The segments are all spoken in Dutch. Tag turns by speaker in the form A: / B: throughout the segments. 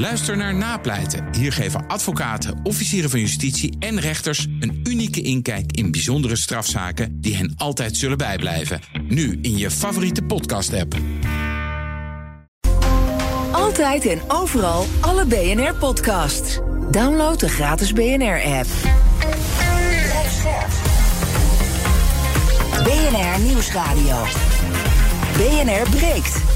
A: Luister naar Napleiten. Hier geven advocaten, officieren van justitie en rechters een unieke inkijk in bijzondere strafzaken die hen altijd zullen bijblijven. Nu in je favoriete podcast-app.
B: Altijd en overal alle BNR-podcasts. Download de gratis BNR-app. BNR Nieuwsradio. BNR breekt.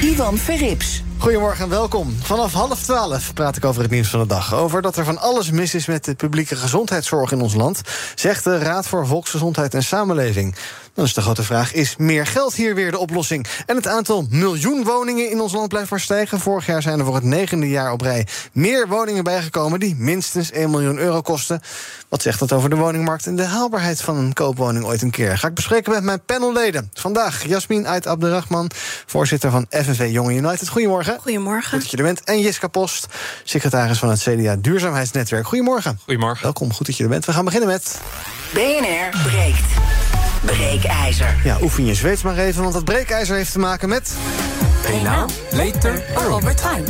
B: Ivan Verrips.
C: Goedemorgen en welkom. Vanaf half twaalf praat ik over het nieuws van de dag. Over dat er van alles mis is met de publieke gezondheidszorg in ons land, zegt de Raad voor Volksgezondheid en Samenleving. Dan is de grote vraag: is meer geld hier weer de oplossing? En het aantal miljoen woningen in ons land blijft maar stijgen. Vorig jaar zijn er voor het negende jaar op rij meer woningen bijgekomen die minstens 1 miljoen euro kosten. Wat zegt dat over de woningmarkt en de haalbaarheid van een koopwoning ooit een keer? Ga ik bespreken met mijn panelleden. Vandaag Jasmin Ait Abderrahman, voorzitter van FNV Jonge United. Goedemorgen.
D: Goedemorgen.
C: Goed dat je er bent. En Jiska Post, secretaris van het CDA Duurzaamheidsnetwerk. Goedemorgen.
E: Goedemorgen.
C: Welkom, goed dat je er bent. We gaan beginnen met.
B: BNR breekt. Breekijzer.
C: Ja, oefen je Zweeds maar even, want dat breekijzer heeft te maken met.
E: Now, later or over time.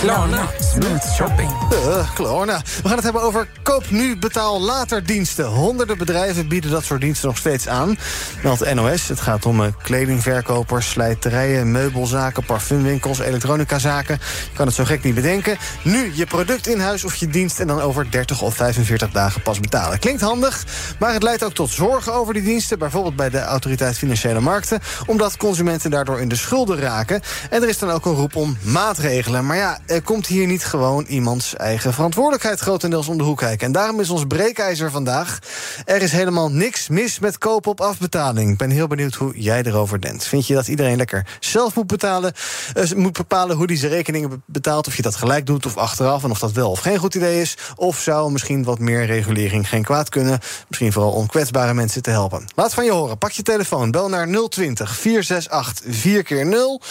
E: Klarna, smooth shopping.
C: Uh, Klarna. We gaan het hebben over koop nu, betaal later diensten. Honderden bedrijven bieden dat soort diensten nog steeds aan. Meldt NOS. Het gaat om uh, kledingverkopers, slijterijen, meubelzaken, parfumwinkels, elektronicazaken. Je kan het zo gek niet bedenken. Nu je product in huis of je dienst en dan over 30 of 45 dagen pas betalen. Klinkt handig, maar het leidt ook tot zorgen over die diensten. Bijvoorbeeld bij de Autoriteit Financiële Markten. Omdat consumenten daardoor in de schulden raken. En er is dan ook een roep om maatregelen. Maar ja, er komt hier niet gewoon iemands eigen verantwoordelijkheid grotendeels om de hoek kijken. En daarom is ons breekijzer vandaag. Er is helemaal niks mis met kopen op afbetaling. Ik ben heel benieuwd hoe jij erover denkt. Vind je dat iedereen lekker zelf moet betalen? Uh, moet bepalen hoe hij zijn rekeningen betaalt. Of je dat gelijk doet of achteraf. En of dat wel of geen goed idee is. Of zou misschien wat meer regulering geen kwaad kunnen. Misschien vooral om kwetsbare mensen te helpen. Laat van je horen. Pak je telefoon. Bel naar 020 468 4 keer 0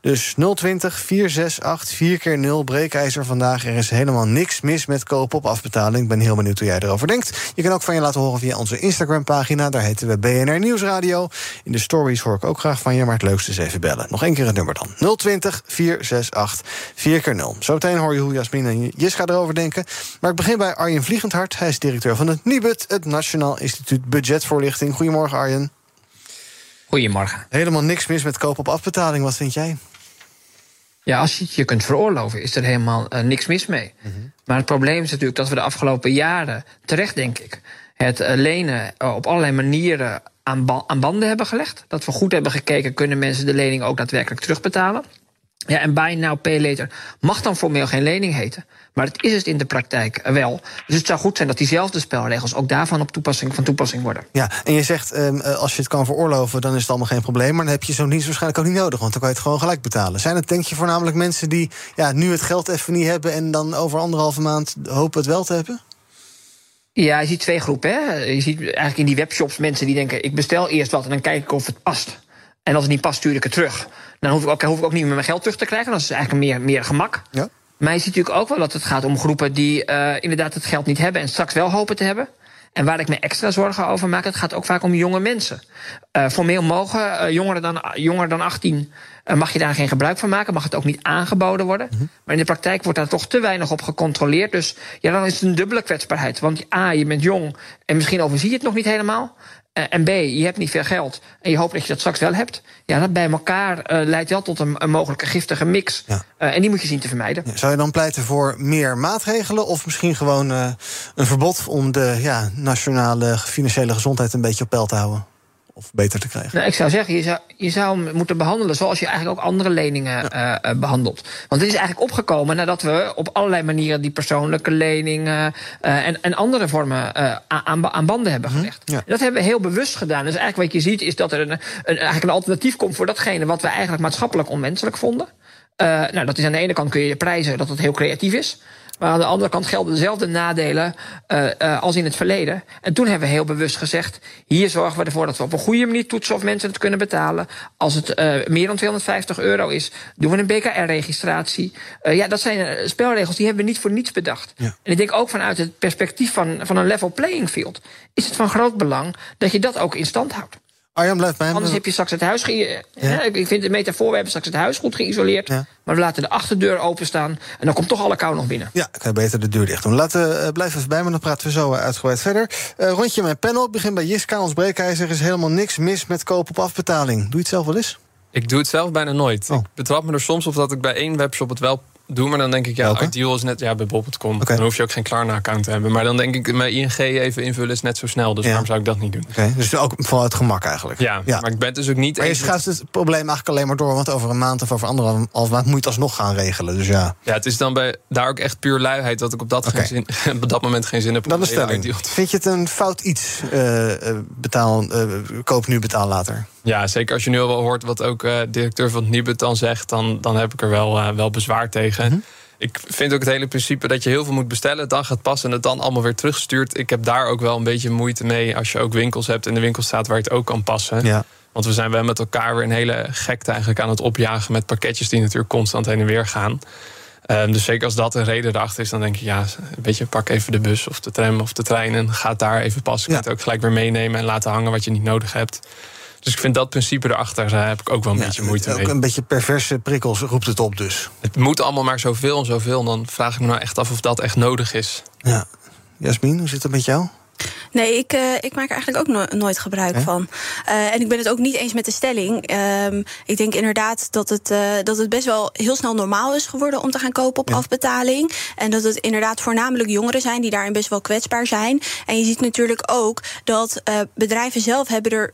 C: Dus 020 468 4 keer 0 breekijzer vandaag. Er is helemaal niks mis met kopen op afbetaling. Ik ben heel benieuwd hoe jij erover denkt. Je kan ook van je laten horen via onze Instagram-pagina. Daar heten we BNR Nieuwsradio. In de stories hoor ik ook graag van je, maar het leukste is even bellen. Nog één keer het nummer dan. 020 468 4 keer 0 Zometeen hoor je hoe Jasmin en Jiska erover denken. Maar ik begin bij Arjen Vliegendhart. Hij is directeur van het NIBUD, het Nationaal Instituut Budgetvoorlichting. Goedemorgen, Arjen.
F: Goedemorgen.
C: Helemaal niks mis met kopen op afbetaling. Wat vind jij?
F: Ja, als je het je kunt veroorloven, is er helemaal uh, niks mis mee. Mm -hmm. Maar het probleem is natuurlijk dat we de afgelopen jaren, terecht denk ik, het uh, lenen uh, op allerlei manieren aan, ba aan, banden hebben gelegd. Dat we goed hebben gekeken, kunnen mensen de lening ook daadwerkelijk terugbetalen? Ja, en buy now, pay later mag dan formeel geen lening heten. Maar het is het in de praktijk wel. Dus het zou goed zijn dat diezelfde spelregels ook daarvan op toepassing, van toepassing worden.
C: Ja, en je zegt um, als je het kan veroorloven, dan is het allemaal geen probleem. Maar dan heb je zo'n dienst waarschijnlijk ook niet nodig, want dan kan je het gewoon gelijk betalen. Zijn het, denk je, voornamelijk mensen die ja, nu het geld even niet hebben en dan over anderhalve maand hopen het wel te hebben?
F: Ja, je ziet twee groepen. Hè? Je ziet eigenlijk in die webshops mensen die denken: ik bestel eerst wat en dan kijk ik of het past. En als het niet past, stuur ik het terug. Dan hoef ik ook, hoef ik ook niet meer mijn geld terug te krijgen. Dat is eigenlijk meer, meer gemak.
C: Ja.
F: Maar je ziet natuurlijk ook wel dat het gaat om groepen die uh, inderdaad het geld niet hebben en straks wel hopen te hebben. En waar ik me extra zorgen over maak, het gaat ook vaak om jonge mensen. Uh, formeel mogen uh, jongeren dan, jonger dan 18 uh, mag je daar geen gebruik van maken, mag het ook niet aangeboden worden. Mm -hmm. Maar in de praktijk wordt daar toch te weinig op gecontroleerd. Dus ja, dan is het een dubbele kwetsbaarheid. Want A, je bent jong en misschien overzie je het nog niet helemaal. Uh, en B, je hebt niet veel geld en je hoopt dat je dat straks wel hebt. Ja, dat bij elkaar uh, leidt wel tot een, een mogelijke giftige mix. Ja. Uh, en die moet je zien te vermijden.
C: Ja, zou je dan pleiten voor meer maatregelen of misschien gewoon een verbod om de ja, nationale financiële gezondheid een beetje op peil te houden? Of beter te krijgen?
F: Nou, ik zou zeggen, je zou, je zou hem moeten behandelen zoals je eigenlijk ook andere leningen ja. uh, behandelt. Want dit is eigenlijk opgekomen nadat we op allerlei manieren die persoonlijke leningen uh, en, en andere vormen uh, aan, aan banden hebben gelegd. Ja. Dat hebben we heel bewust gedaan. Dus eigenlijk wat je ziet is dat er een, een, eigenlijk een alternatief komt voor datgene wat we eigenlijk maatschappelijk onmenselijk vonden. nou, dat is aan de ene kant kun je prijzen dat het heel creatief is. Maar aan de andere kant gelden dezelfde nadelen uh, uh, als in het verleden. En toen hebben we heel bewust gezegd: hier zorgen we ervoor dat we op een goede manier toetsen of mensen het kunnen betalen. Als het uh, meer dan 250 euro is, doen we een BKR-registratie. ja, dat zijn spelregels die hebben we niet voor niets bedacht. Ja. En ik denk ook vanuit het perspectief van, van een level playing field is het van groot belang dat je dat ook in stand houdt.
C: Arjan, blijf bij me.
F: Anders heb je straks het huis... Ge- hè, Ik vind de metafoor, we hebben straks het huis goed geïsoleerd...
C: Ja.
F: maar we laten de achterdeur openstaan... en dan komt toch alle kou nog binnen.
C: Ja, kan je beter de deur dicht doen. Laten we uh, blijf even bij me, dan praten we zo uh, uitgebreid verder. Uh, rondje mijn panel. Ik begin bij Jiska, ons breekijzer. Er is helemaal niks mis met koop op afbetaling. Doe je het zelf wel eens?
D: Ik doe het zelf bijna nooit.
C: Oh.
D: Ik betrap me er soms op dat ik bij één webshop het wel doe, maar dan denk ik, ja,
C: Welke?
D: ideal is net ja, bij bol.com.
C: Oké.
D: Dan hoef je ook geen Klarna-account te hebben. Maar dan denk ik, mijn ING even invullen is net zo snel. Dus
C: Ja.
D: waarom zou ik dat niet doen?
C: Dus ook het gemak eigenlijk.
D: Ja, maar ik ben dus ook niet
C: Maar je
D: met-
C: schuift het probleem eigenlijk alleen maar door... want over een maand of over anderhalf maand moet je het alsnog gaan regelen. Dus ja,
D: Ja, het is dan bij, daar ook echt puur luiheid dat ik op dat, geen zin, op dat moment geen zin heb
C: dan de stelling. Vind je het een fout iets, betaal, eh, koop nu, betaal later?
D: Ja, zeker als je nu al wel hoort wat ook directeur van het Nibud dan zegt, dan, dan heb ik er wel, wel bezwaar tegen.
C: Mhm.
D: Ik vind ook het hele principe dat je heel veel moet bestellen, dan gaat passen en het dan allemaal weer terugstuurt. Ik heb daar ook wel een beetje moeite mee als je ook winkels hebt in de winkelstraat waar je het ook kan passen.
C: Ja.
D: Want we zijn wel met elkaar weer een hele gekte eigenlijk aan het opjagen met pakketjes die natuurlijk constant heen en weer gaan. Ehm, dus zeker als dat een reden erachter is, dan denk je, ja, weet je, pak even de bus of de tram of de trein en ga daar even passen. Je
C: Ja.
D: kunt het ook gelijk weer meenemen en laten hangen wat je niet nodig hebt. Dus ik vind dat principe erachter, daar heb ik ook wel een beetje moeite
C: ook
D: mee.
C: een beetje perverse prikkels roept het op dus.
D: Het moet allemaal maar zoveel en zoveel. En dan vraag ik me nou echt af of dat echt nodig is.
C: Ja. Jasmin, hoe zit het met jou?
G: Nee, ik, eh, ik maak er eigenlijk ook no- nooit gebruik van. Eh, en ik ben het ook niet eens met de stelling. Ehm, ik denk inderdaad dat het, eh, dat het best wel heel snel normaal is geworden om te gaan kopen op
C: Ja.
G: afbetaling. En dat het inderdaad voornamelijk jongeren zijn die daarin best wel kwetsbaar zijn. En je ziet natuurlijk ook dat eh, bedrijven zelf hebben er,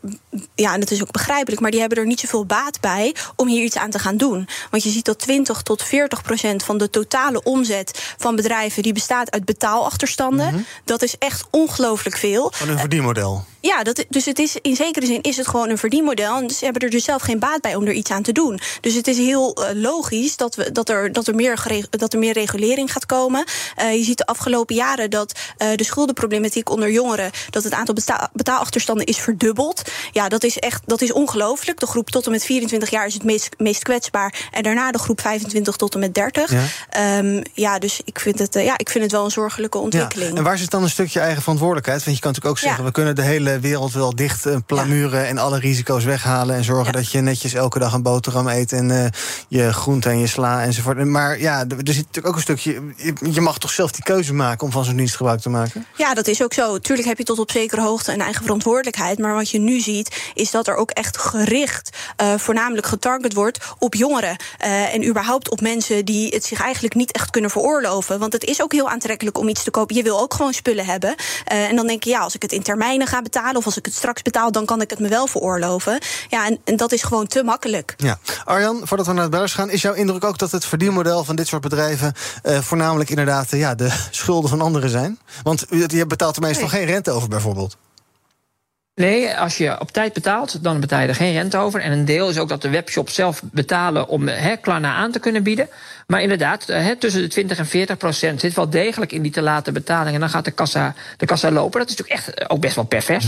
G: ja, en dat is ook begrijpelijk, maar die hebben er niet zoveel baat bij om hier iets aan te gaan doen. Want je ziet dat 20 tot 40 procent van de totale omzet van bedrijven die bestaat uit betaalachterstanden. Dat is echt ongelooflijk veel.
C: Van een verdienmodel.
G: Ja, dat, dus het is, in zekere zin is het gewoon een verdienmodel. En ze hebben er dus zelf geen baat bij om er iets aan te doen. Dus het is heel eh, logisch dat, we, dat, er, dat, er meer dat er meer regulering gaat komen. Eh, je ziet de afgelopen jaren dat eh, de schuldenproblematiek onder jongeren... dat het aantal beta- betaalachterstanden is verdubbeld. Ja, dat is echt dat is ongelooflijk. De groep tot en met 24 jaar is het meest, meest kwetsbaar. En daarna de groep 25 tot en met 30.
C: Ja.
G: Ja, ja dus ik vind, het, ja, ik vind het wel een zorgelijke
C: Ja.
G: ontwikkeling.
C: En waar zit dan een stukje eigen verantwoordelijkheid? Want je kan natuurlijk ook zeggen,
G: Ja.
C: we kunnen de hele wereld wel dicht eh, plamuren en alle risico's weghalen en zorgen
G: Ja.
C: dat je netjes elke dag een boterham eet en eh, je groente en je sla enzovoort. Maar ja, er zit natuurlijk ook een stukje. Je, mag toch zelf die keuze maken om van zo'n dienst gebruik te maken?
G: Ja, dat is ook zo. Tuurlijk heb je tot op zekere hoogte een eigen verantwoordelijkheid. Maar wat je nu ziet, is dat er ook echt gericht, eh, voornamelijk getarget wordt op jongeren. en überhaupt op mensen die het zich eigenlijk niet echt kunnen veroorloven. Want het is ook heel aantrekkelijk om iets te kopen. Je wil ook gewoon spullen hebben. En dan denk je, ja, als ik het in termijnen ga betalen of als ik het straks betaal, dan kan ik het me wel veroorloven. Ja, en, en dat is gewoon te makkelijk.
C: Ja. Arjan, voordat we naar de bellers gaan, is jouw indruk ook dat het verdienmodel van dit soort bedrijven eh, voornamelijk inderdaad eh, ja, de schulden van anderen zijn? Want je betaalt er meestal geen rente over, bijvoorbeeld.
F: Nee, als je op tijd betaalt, dan betaal je er geen rente over. En een deel is ook dat de webshops zelf betalen om hè, Klarna aan te kunnen bieden. Maar inderdaad, eh, hè, tussen de 20 en 40 procent zit wel degelijk in die te late betaling. En dan gaat de kassa, de kassa lopen. Dat is natuurlijk echt ook best wel pervers.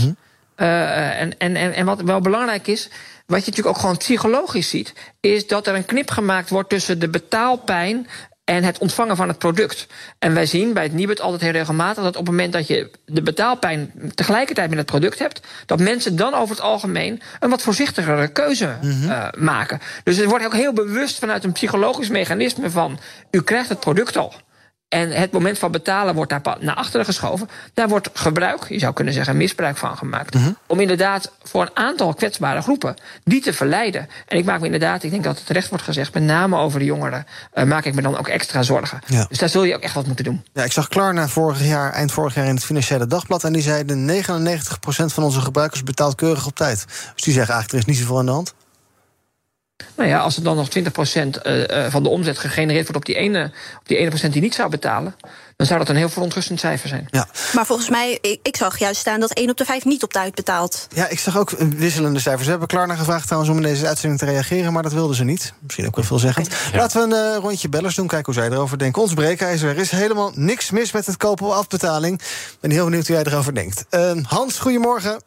F: Eh, en, en, en, en wat wel belangrijk is, wat je natuurlijk ook gewoon psychologisch ziet, is dat er een knip gemaakt wordt tussen de betaalpijn en het ontvangen van het product. En wij zien bij het Nibud altijd heel regelmatig dat op het moment dat je de betaalpijn tegelijkertijd met het product hebt, dat mensen dan over het algemeen een wat voorzichtigere keuze eh, maken. Dus er wordt ook heel bewust vanuit een psychologisch mechanisme van u krijgt het product al. En het moment van betalen wordt daar naar achteren geschoven. Daar wordt gebruik, je zou kunnen zeggen misbruik van gemaakt. Om inderdaad voor een aantal kwetsbare groepen die te verleiden. En ik maak me inderdaad, ik denk dat het terecht wordt gezegd, met name over de jongeren, eh, maak ik me dan ook extra zorgen.
C: Ja.
F: Dus daar zul je ook echt wat moeten doen.
C: Ja, ik zag Klarna vorig jaar, eind vorig jaar in het Financiële Dagblad. En die zeiden 99% van onze gebruikers betaalt keurig op tijd. Dus die zeggen eigenlijk, er is niet zoveel aan de hand.
F: Nou ja, als er dan nog 20% eh, eh, van de omzet gegenereerd wordt op die ene, op die ene procent die niet zou betalen, dan zou dat een heel verontrustend cijfer zijn.
C: Ja.
G: Maar volgens mij, ik, ik zag juist staan dat 1 op de 5 niet op tijd betaalt.
C: ja, ik zag ook een wisselende cijfers. We hebben Klarna gevraagd trouwens om in deze uitzending te reageren, maar dat wilden ze niet. Misschien ook wel veelzeggend. Laten we een eh, rondje bellers doen, kijken hoe zij erover denken. Ons breekijzer, er is helemaal niks mis met het kopen op afbetaling. Ik ben heel benieuwd hoe jij erover denkt. Eh, Hans, goedemorgen.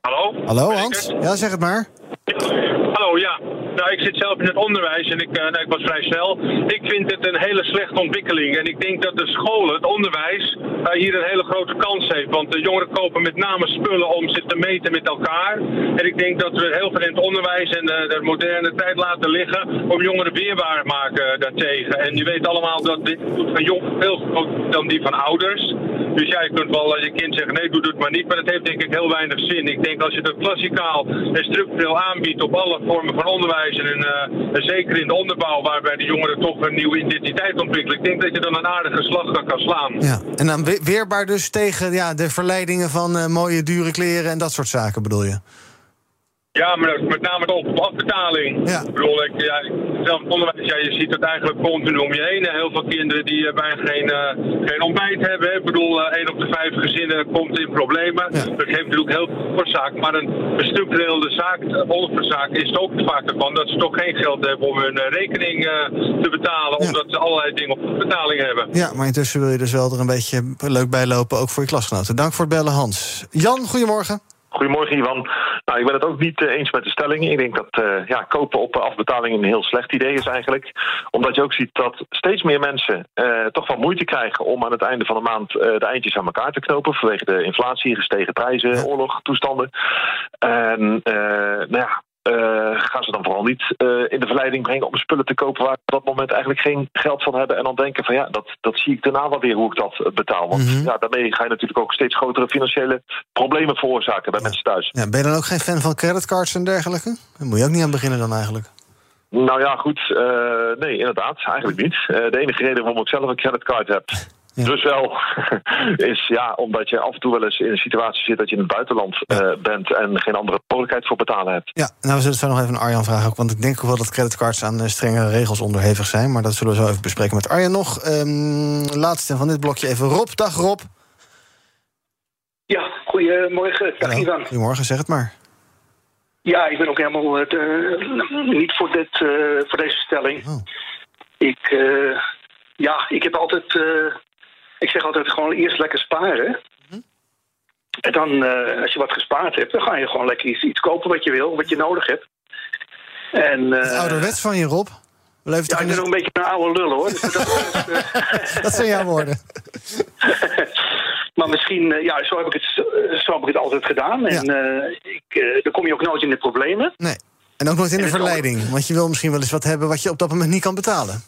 H: Hallo?
C: Hallo Hans. Ja, zeg het maar.
H: Hallo, ja. Nou, ik zit zelf in het onderwijs en ik, uh, nou, ik was vrij snel. Ik vind het een hele slechte ontwikkeling. En ik denk dat de scholen, het onderwijs, uh, hier een hele grote kans heeft. Want de jongeren kopen met name spullen om zich te meten met elkaar. En ik denk dat we heel veel in het onderwijs en uh, de moderne tijd laten liggen om jongeren weerbaar maken daartegen. En je weet allemaal dat dit van jongeren veel groter dan die van ouders. Dus ja, je kunt wel als je kind zeggen, nee, doe het maar niet. Maar dat heeft denk ik heel weinig zin. Ik denk als je dat klassikaal en structureel aanbiedt op alle vormen van onderwijs... en, uh, zeker in de onderbouw, waarbij de jongeren toch een nieuwe identiteit ontwikkelen... ik denk dat je dan een aardige slag kan slaan.
C: Ja, en dan weerbaar dus tegen ja, de verleidingen van uh, mooie, dure kleren... en dat soort zaken bedoel je?
H: Ja, maar met name op afbetaling.
C: Ja.
H: Ik bedoel, ik, ja, zelf onderwijs, ja, je ziet het eigenlijk continu om je heen. Heel veel kinderen die bijna geen, uh, geen ontbijt hebben. Ik bedoel, uh, één op de vijf gezinnen komt in problemen.
C: Ja.
H: Dat geeft natuurlijk heel veel oorzaak. Maar een structurele zaak, oorzaak is ook vaak ervan dat ze toch geen geld hebben om hun rekening te betalen.
C: Ja.
H: Omdat ze allerlei dingen op betaling hebben.
C: Ja, maar intussen wil je dus wel er een beetje leuk bij lopen, ook voor je klasgenoten. Dank voor het bellen, Hans. Jan, goedemorgen.
I: Goedemorgen, Ivan. Nou, ik ben het ook niet uh, eens met de stelling. Ik denk dat uh, ja, kopen op afbetaling een heel slecht idee is eigenlijk. Omdat je ook ziet dat steeds meer mensen uh, toch wel moeite krijgen om aan het einde van de maand de eindjes aan elkaar te knopen. Vanwege de inflatie, gestegen prijzen, oorlog, toestanden. En nou ja, uh, gaan ze dan vooral niet uh, in de verleiding brengen om spullen te kopen waar ze op dat moment eigenlijk geen geld van hebben. En dan denken van ja, dat, dat zie ik daarna wel weer hoe ik dat betaal. Want
C: Mm -hmm.
I: ja, daarmee ga je natuurlijk ook steeds grotere financiële problemen veroorzaken bij ja. mensen thuis.
C: Ja, ben je dan ook geen fan van creditcards en dergelijke? Daar moet je ook niet aan beginnen dan eigenlijk.
I: Nou ja, goed. Uh, nee, inderdaad. Eigenlijk niet. de enige reden waarom ik zelf een creditcard heb. Ja. Dus wel is ja, omdat je af en toe wel eens in een situatie zit dat je in het buitenland ja. uh, bent en geen andere mogelijkheid voor betalen hebt.
C: Ja, nou we zullen zo nog even aan Arjan vragen ook, want ik denk ook wel dat creditcards aan uh, strenge regels onderhevig zijn, maar dat zullen we zo even bespreken met Arjan nog. Um, laatste van dit blokje even Rob. Dag Rob.
J: Ja, goedemorgen. Dag
C: Hallo.
J: Ivan.
C: Goedemorgen, zeg het maar.
J: Ja, ik ben ook helemaal uh, niet voor, dit, voor deze stelling.
C: Oh.
J: Ik, ja, ik heb altijd ik zeg altijd gewoon eerst lekker sparen. En dan, uh, als je wat gespaard hebt, dan ga je gewoon lekker iets, iets kopen wat je wil, wat je nodig hebt. En, uh,
C: ouderwets van je, Rob.
J: Ja, ik ben nog een beetje een oude lul, hoor. Dus dat,
C: uh, dat zijn jouw woorden.
J: maar misschien, ja, zo heb ik het, zo heb ik het altijd gedaan. En ja. ik, dan kom je ook nooit in de problemen.
C: Nee. En ook nooit in de verleiding. Want je wil misschien wel eens wat hebben wat je op dat moment niet kan betalen.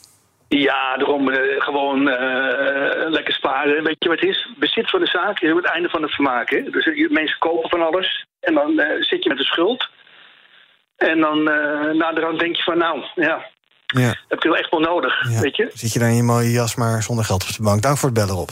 J: Ja, daarom uh, gewoon uh, lekker sparen. Weet je wat het is? Bezit van de zaak is het einde van het vermaak. Hè? Dus uh, mensen kopen van alles en dan zit je met de schuld. En dan na de rand denk je van nou, ja,
C: ja.
J: heb je wel echt wel nodig,
C: ja.
J: weet je?
C: Zit je daar in je mooie jas maar zonder geld op de bank. Dank voor het bellen, op.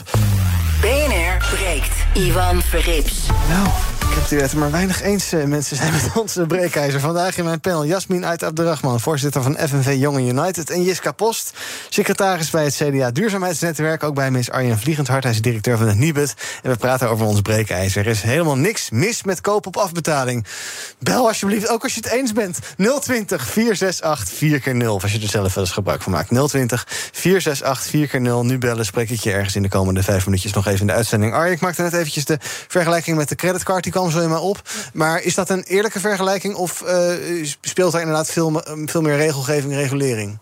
B: BNR breekt. Ivan Verrips.
C: Nou, er maar weinig eens uh, mensen zijn met onze breekijzer. Vandaag in mijn panel Jasmin uit Abderrahman, voorzitter van FNV Jongen United. En Jiska Post, secretaris bij het CDA Duurzaamheidsnetwerk. Ook bij mis Arjen Vliegendhart, hij is directeur van het Nibud. En we praten over ons breekijzer. Er is helemaal niks mis met koop op afbetaling. Bel alsjeblieft, ook als je het eens bent. 020 468 4x0, als je er zelf wel eens gebruik van maakt. 020 468 4x0. Nu bellen, spreek ik je ergens in de komende vijf minuutjes nog even in de uitzending. Arjen, ik maakte net eventjes de vergelijking met de creditcard. Die kwam zo in mij op. Maar is dat een eerlijke vergelijking of uh, speelt er inderdaad veel, veel meer regelgeving, regulering?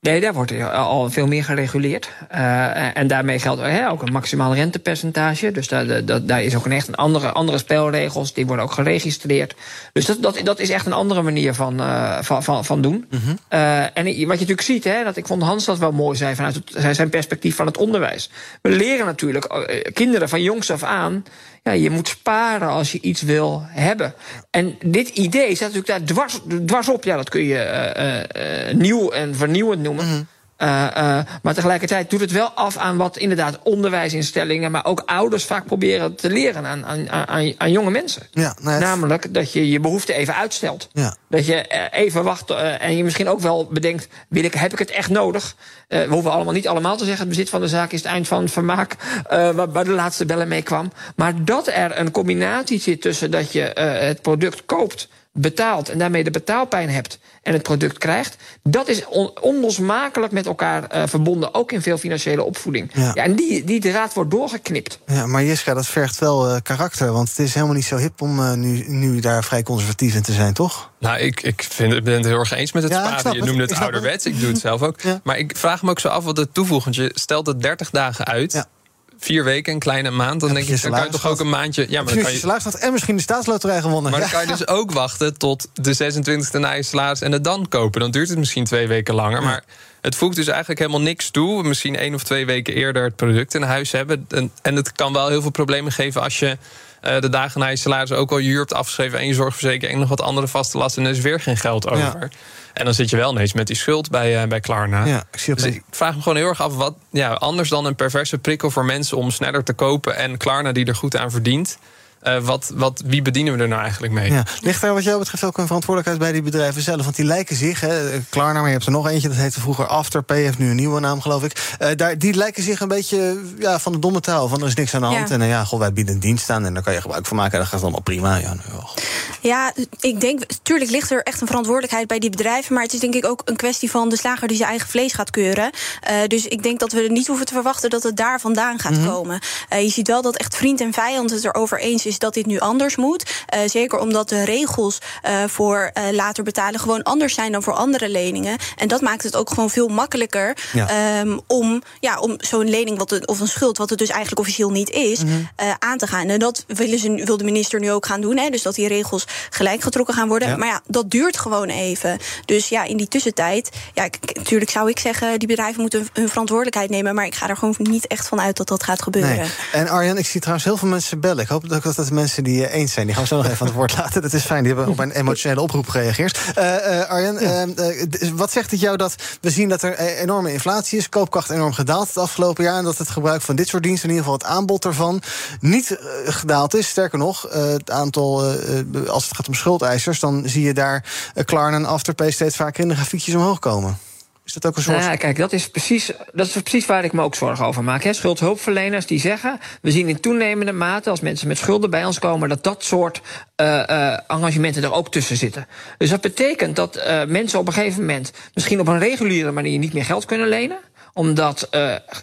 F: Nee, daar wordt al veel meer gereguleerd. Uh, en daarmee geldt hè, ook een maximaal rentepercentage. Dus daar, dat, daar is ook een echt een andere, andere spelregels. Die worden ook geregistreerd. Dus dat, dat, dat is echt een andere manier van, uh, van, van, van doen.
C: Mm -hmm.
F: uh, en wat je natuurlijk ziet, hè, dat ik vond Hans dat wel mooi zei vanuit het, zijn perspectief van het onderwijs. We leren natuurlijk kinderen van jongs af aan. Ja, je moet sparen als je iets wil hebben. En dit idee staat natuurlijk daar dwars, dwars op. Ja, dat kun je nieuw en vernieuwend noemen.
C: Mm -hmm.
F: Uh, uh, maar tegelijkertijd doet het wel af aan wat inderdaad onderwijsinstellingen, maar ook ouders vaak proberen te leren aan, aan, aan, aan jonge mensen.
C: Ja, nou
F: Namelijk dat je je behoefte even uitstelt.
C: Ja.
F: Dat je even wacht uh, en je misschien ook wel bedenkt: wil ik, heb ik het echt nodig? we hoeven allemaal niet allemaal te zeggen: het bezit van de zaak is het eind van het vermaak, waar, waar de laatste bellen mee kwam. Maar dat er een combinatie zit tussen dat je het product koopt betaalt en daarmee de betaalpijn hebt en het product krijgt, dat is on- onlosmakelijk met elkaar eh, verbonden, ook in veel financiële opvoeding.
C: Ja.
F: Ja. en die, die draad wordt doorgeknipt.
C: Ja, maar Jiska, dat vergt wel eh, karakter. Want het is helemaal niet zo hip om eh, nu, nu daar vrij conservatief in te zijn, toch?
D: Nou, ik, ik, vind, ik ben het heel erg eens met het
C: Ja,
D: sparen.
C: snap
D: Je noemde het
C: het.
D: ouderwets, ik doe het zelf ook.
C: Ja.
D: Maar ik vraag me ook zo af wat het toevoegt. Want je stelt het 30 dagen uit. Vier weken, een kleine maand. Dan denk
C: je
D: dan kan je toch ook een maandje... Ja, maar dan kan je,
C: salaris en misschien de staatsloterij gewonnen.
D: maar dan kan je dus ook wachten tot de 26e na je salaris en het dan kopen. Dan duurt het misschien twee weken langer. Maar het voegt dus eigenlijk helemaal niks toe. Misschien één of twee weken eerder het product in huis hebben. En, en het kan wel heel veel problemen geven als je eh, de dagen na je salaris ook al je huur hebt afgeschreven en je zorgverzekering en nog wat andere vaste lasten. En er is weer geen geld over. En dan zit je wel ineens met die schuld bij, eh, bij Klarna.
C: Ja, ik zie
D: Dus ik vraag me gewoon heel erg af wat ja, anders dan een perverse prikkel voor mensen om sneller te kopen en Klarna die er goed aan verdient. Eh, wat, wat, wie bedienen we er nou eigenlijk mee?
C: Ja. Ligt daar wat jou betreft ook een verantwoordelijkheid bij die bedrijven zelf? Want die lijken zich, hè, Klarna, maar je hebt er nog eentje... dat heette vroeger Afterpay, heeft nu een nieuwe naam, geloof ik. Eh, daar, die lijken zich een beetje ja, van de domme taal. Van er is niks aan de hand.
G: Ja.
C: En eh, ja, goh, wij bieden een dienst aan en daar kan je gebruik van maken. Dat gaat allemaal prima. Ja, nou.
G: Ja, ik denk, natuurlijk ligt er echt een verantwoordelijkheid bij die bedrijven. Maar het is denk ik ook een kwestie van de slager die zijn eigen vlees gaat keuren. Eh, dus ik denk dat we er niet hoeven te verwachten dat het daar vandaan gaat komen. Eh, je ziet wel dat echt vriend en vijand het erover eens is dat dit nu anders moet. Eh, zeker omdat de regels eh, voor eh, later betalen gewoon anders zijn dan voor andere leningen. En dat maakt het ook gewoon veel makkelijker
C: Ja.
G: ehm, om, ja, om zo'n lening wat het, of een schuld, wat het dus eigenlijk officieel niet is, eh, aan te gaan. En dat willen ze, wil de minister nu ook gaan doen. Hè, dus dat die regels gelijk getrokken gaan worden.
C: Ja.
G: Maar ja, dat duurt gewoon even. Dus ja, in die tussentijd, ja, natuurlijk zou ik zeggen, die bedrijven moeten hun verantwoordelijkheid nemen. Maar ik ga er gewoon niet echt van uit dat dat gaat gebeuren.
C: Nee. En Arjan, ik zie trouwens heel veel mensen bellen. Ik hoop ook dat dat de mensen die eh, eens zijn. Die gaan we zo nog even aan het woord laten. Dat is fijn, die hebben op een emotionele oproep gereageerd. Eh, eh, Arjan, eh, eh, d- wat zegt het jou dat we zien dat er enorme inflatie is... koopkracht enorm gedaald het afgelopen jaar... en dat het gebruik van dit soort diensten, in ieder geval het aanbod ervan... niet gedaald is. Sterker nog, het aantal, als het gaat om schuldeisers... dan zie je daar Klarna en Afterpay steeds vaker in de grafiekjes omhoog komen. Is dat ook een soort...
F: Nou, ja, kijk, dat is, precies, dat is precies waar ik me ook zorgen over maak. Hè. Schuldhulpverleners die zeggen... we zien in toenemende mate, als mensen met schulden bij ons komen... dat dat soort eh, arrangementen er ook tussen zitten. Dus dat betekent dat eh, mensen op een gegeven moment... misschien op een reguliere manier niet meer geld kunnen lenen... omdat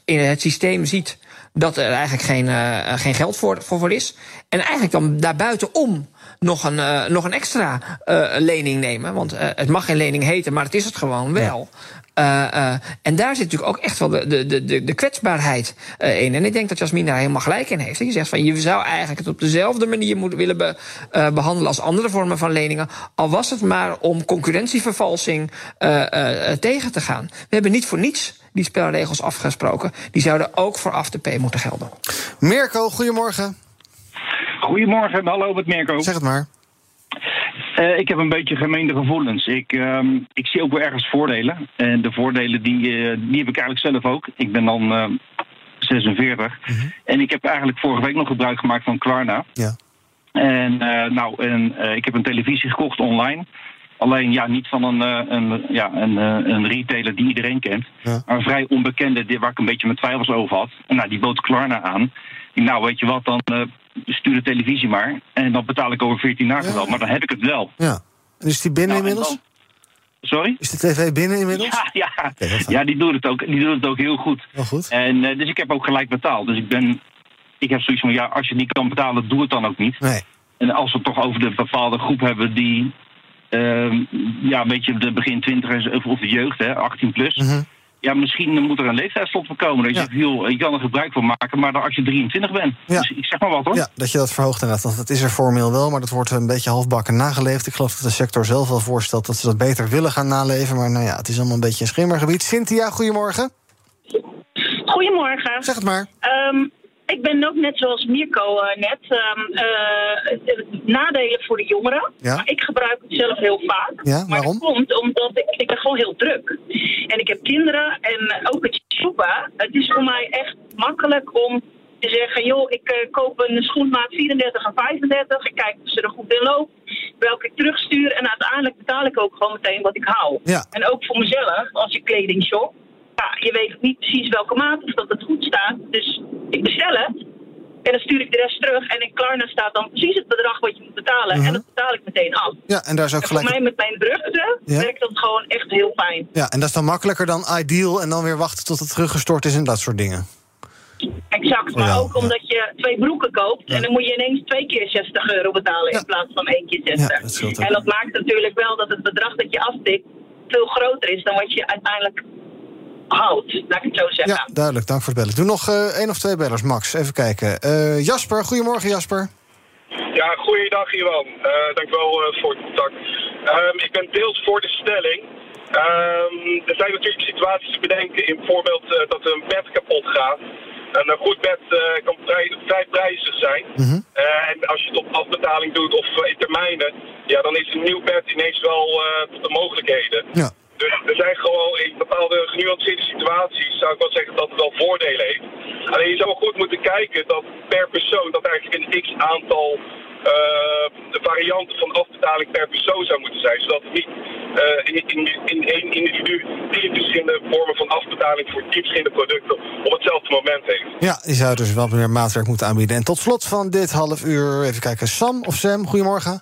F: in het systeem ziet dat er eigenlijk geen, geen geld voor, voor, voor is. En eigenlijk dan daarbuitenom nog een, nog een extra lening nemen. Want het mag geen lening heten, maar het is het gewoon wel. Eh, eh, en daar zit natuurlijk ook echt wel de, de, de- de, de kwetsbaarheid eh, in. En ik denk dat Jasmin daar helemaal gelijk in heeft. Dat je zegt van je zou eigenlijk het op dezelfde manier moeten willen be- eh, behandelen als andere vormen van leningen. Al was het maar om concurrentievervalsing eh, eh, eh, tegen te gaan. We hebben niet voor niets die spelregels afgesproken. Die zouden ook voor Afterpay moeten gelden.
C: Mirko, goedemorgen.
K: Goedemorgen, hallo met Mirko.
C: Zeg het maar.
K: Eh, ik heb een beetje gemeende gevoelens. Ik, ehm, ik zie ook wel ergens voordelen. En de voordelen die, eh, die heb ik eigenlijk zelf ook. Ik ben dan eh, 46. En ik heb eigenlijk vorige week nog gebruik gemaakt van Klarna.
C: Ja.
K: En, nou, en, ik heb een televisie gekocht online. Alleen ja, niet van een, een, ja, een, een retailer die iedereen kent.
C: Ja.
K: Maar een vrij onbekende waar ik een beetje mijn twijfels over had. En nou, die bood Klarna aan. Nou, weet je wat, dan stuur de televisie maar. En dan betaal ik over 14 dagen wel. Maar dan heb ik het wel.
C: Ja. En is die binnen
K: Nou,
C: inmiddels?
K: Sorry?
C: Is de tv binnen inmiddels?
K: Ja, ja. Ja die, doet het ook, die doet het ook heel goed.
C: Goed.
K: En, eh, dus ik heb ook gelijk betaald. Dus ik ben. Ik heb zoiets van ja, als je niet kan betalen, doe het dan ook niet.
C: Nee.
K: En als we het toch over de bepaalde groep hebben die. ehm, ja, een beetje de begin twintigers of of de jeugd, hè, 18 plus.
C: Mhm.
K: Ja, misschien moet er een leeftijdsslot voor komen. Dat je
C: Ja.
K: zegt, joh, je kan er gebruik van maken, maar dan als je 23 bent.
C: Ja.
K: Dus ik zeg maar wat hoor.
C: Ja, dat je dat verhoogt inderdaad. Want dat is er formeel wel, maar dat wordt een beetje halfbakken nageleefd. Ik geloof dat de sector zelf wel voorstelt dat ze dat beter willen gaan naleven. Maar nou ja, het is allemaal een beetje een schimmergebied. Cynthia, goedemorgen.
L: Goedemorgen.
C: Zeg het maar.
L: Ehm, ik ben ook net zoals Mirko eh, net. ehm, eh, nadelen voor de jongeren.
C: Ja.
L: Maar ik gebruik het zelf heel vaak.
C: Ja,
L: maar dat komt omdat ik, ik ben gewoon heel druk. En ik heb kinderen en ook het shoppen. Het is voor mij echt makkelijk om te zeggen... joh, ik eh, koop een schoenmaat 34 en 35. Ik kijk of ze er goed in loopt. Welke ik terugstuur. En uiteindelijk betaal ik ook gewoon meteen wat ik hou.
C: Ja.
L: En ook voor mezelf, als ik kleding shop. Ja, je weet niet precies welke maat of dat het goed staat. Dus ik bestel het. En dan stuur ik de rest terug. En in Klarna staat dan precies het bedrag wat je moet betalen.
C: Mhm.
L: En dat betaal ik meteen af.
C: Ja, en daar is ook
L: En voor
C: gelijk.
L: mij met mijn drukte
C: Ja.
L: werkt dat gewoon echt heel fijn.
C: Ja, en dat is dan makkelijker dan Ideal en dan weer wachten tot het teruggestort is en dat soort dingen.
L: Exact. Maar ook omdat je twee broeken koopt. En dan moet je ineens twee keer 60 euro betalen in plaats van één keer 60.
C: Ja, dat scheelt ook.
L: en dat maakt natuurlijk wel dat het bedrag dat je aftikt veel groter is dan wat je uiteindelijk houdt. Laat ik het zo zeggen.
C: Ja, duidelijk. Dank voor het bellen. Doe nog eh, één of twee bellers, Max. Even kijken. Eh, Jasper, goedemorgen Jasper.
M: Ja, goeiedag Iwan. Eh dankjewel uh, voor het contact. Ehm, ik ben deels voor de stelling. Ehm, er zijn natuurlijk situaties te bedenken in bijvoorbeeld eh, dat een bed kapot gaat. En een goed bed eh, kan vrij, vrij prijzig zijn. Eh, en als je het op afbetaling doet of in termijnen, ja, dan is een nieuw bed ineens wel eh, tot de mogelijkheden.
C: Ja.
M: Dus er zijn gewoon in bepaalde genuanceerde situaties, zou ik wel zeggen dat het wel voordelen heeft. Alleen je zou goed moeten kijken dat per persoon dat eigenlijk een x aantal eh, varianten van afbetaling per persoon zou moeten zijn. Zodat het niet eh, in, in, één individu tien verschillende vormen van afbetaling voor tien verschillende producten op hetzelfde moment heeft.
C: Ja, die zou dus wel meer maatwerk moeten aanbieden. En tot slot van dit half uur, even kijken. Sam of Sam, goedemorgen.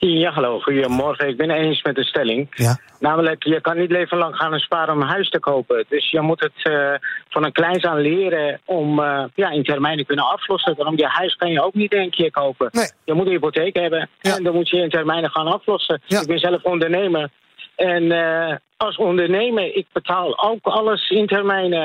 N: Ja, hallo, goedemorgen. Ik ben het eens met de stelling.
C: Ja.
N: Namelijk, je kan niet leven lang gaan sparen om een huis te kopen. Dus je moet het eh, van een kleins aan leren om eh, ja, in termijnen te kunnen aflossen. Daarom, je huis kan je ook niet één keer kopen. Je moet een hypotheek hebben en dan moet je in termijnen gaan aflossen. Ik ben zelf ondernemer. En eh, als ondernemer, ik betaal ook alles in termijnen.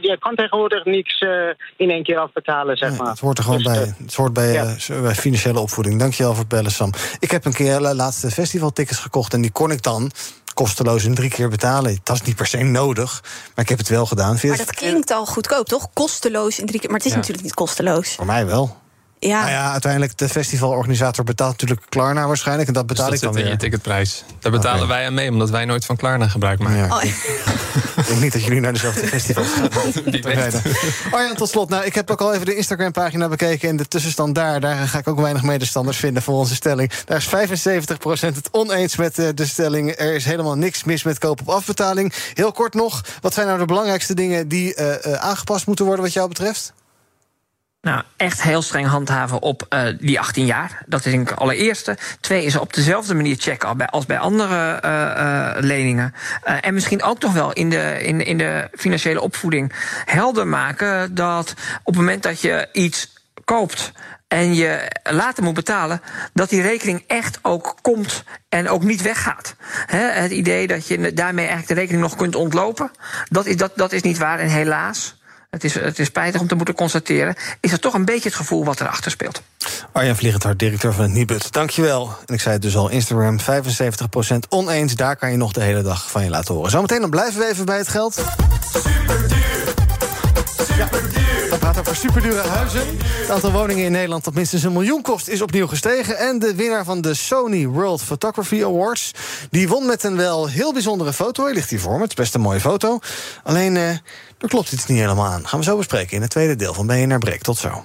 N: Je kan tegenwoordig niks eh, in één keer afbetalen, zeg maar.
C: Het hoort er gewoon
N: Dus,
C: bij.
N: eh,
C: Het hoort bij, eh, bij financiële opvoeding. Dankjewel voor het bellen, Sam. Ik heb een keer de laatste festivaltickets gekocht... en die kon ik dan kosteloos in drie keer betalen. Dat is niet per se nodig, maar ik heb het wel gedaan. Vind
G: Maar dat klinkt al goedkoop, toch? Kosteloos in drie keer. Maar het is
C: Ja.
G: natuurlijk niet kosteloos.
C: Voor mij wel.
G: Ja.
C: Nou ja, uiteindelijk de festivalorganisator betaalt natuurlijk Klarna waarschijnlijk. En dat
D: Dus
C: betaal
D: dat
C: ik dan
D: zit in
C: weer.
D: je ticketprijs. Daar betalen wij aan mee, omdat wij nooit van Klarna gebruik maken.
C: Ja. Ik denk niet dat jullie naar dezelfde festivals gaan. Arjan, tot slot. Nou, ik heb ook al even de Instagram-pagina bekeken. En de tussenstand daar, daar ga ik ook weinig medestanders vinden voor onze stelling. Daar is 75% het oneens met eh, de stelling. Er is helemaal niks mis met koop op afbetaling. Heel kort nog, wat zijn nou de belangrijkste dingen die eh, eh, aangepast moeten worden wat jou betreft?
F: Nou, echt heel streng handhaven op eh, die 18 jaar. Dat is denk ik allereerste. Twee is op dezelfde manier checken als bij, andere eh, eh, leningen. En misschien ook toch wel in de, in, in de financiële opvoeding helder maken dat op het moment dat je iets koopt en je later moet betalen, dat die rekening echt ook komt en ook niet weggaat. Het idee dat je daarmee eigenlijk de rekening nog kunt ontlopen, dat is, dat, dat is niet waar. En helaas, het is, het is spijtig om te moeten constateren, is er toch een beetje het gevoel wat erachter speelt.
C: Arjan Vliegenthart, directeur van het Nibud. Dankjewel. En ik zei het dus al, Instagram 75% oneens. Daar kan je nog de hele dag van je laten horen. Zometeen dan blijven we even bij het geld. Ja, over superdure huizen. Het aantal woningen in Nederland dat minstens een miljoen kost... is opnieuw gestegen. En de winnaar van de Sony World Photography Awards... die won met een wel heel bijzondere foto. Hij ligt hier voor me, het is best een mooie foto. Alleen, eh, er klopt iets niet helemaal aan. Gaan we zo bespreken in het tweede deel van BNR Break. Tot zo.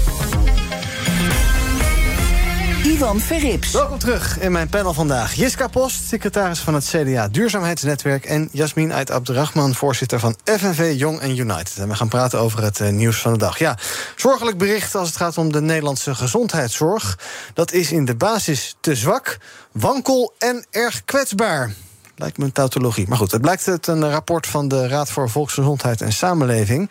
B: Ivan Verrips.
C: Welkom terug in mijn panel vandaag. Jiska Post, secretaris van het CDA Duurzaamheidsnetwerk... en Jasmin Ait Abderrahman, voorzitter van FNV Jong en United. En we gaan praten over het eh, nieuws van de dag. Ja, zorgelijk bericht als het gaat om de Nederlandse gezondheidszorg. Dat is in de basis te zwak, wankel en erg kwetsbaar. Lijkt me een tautologie. Maar goed, het blijkt uit een rapport van de Raad voor Volksgezondheid en Samenleving.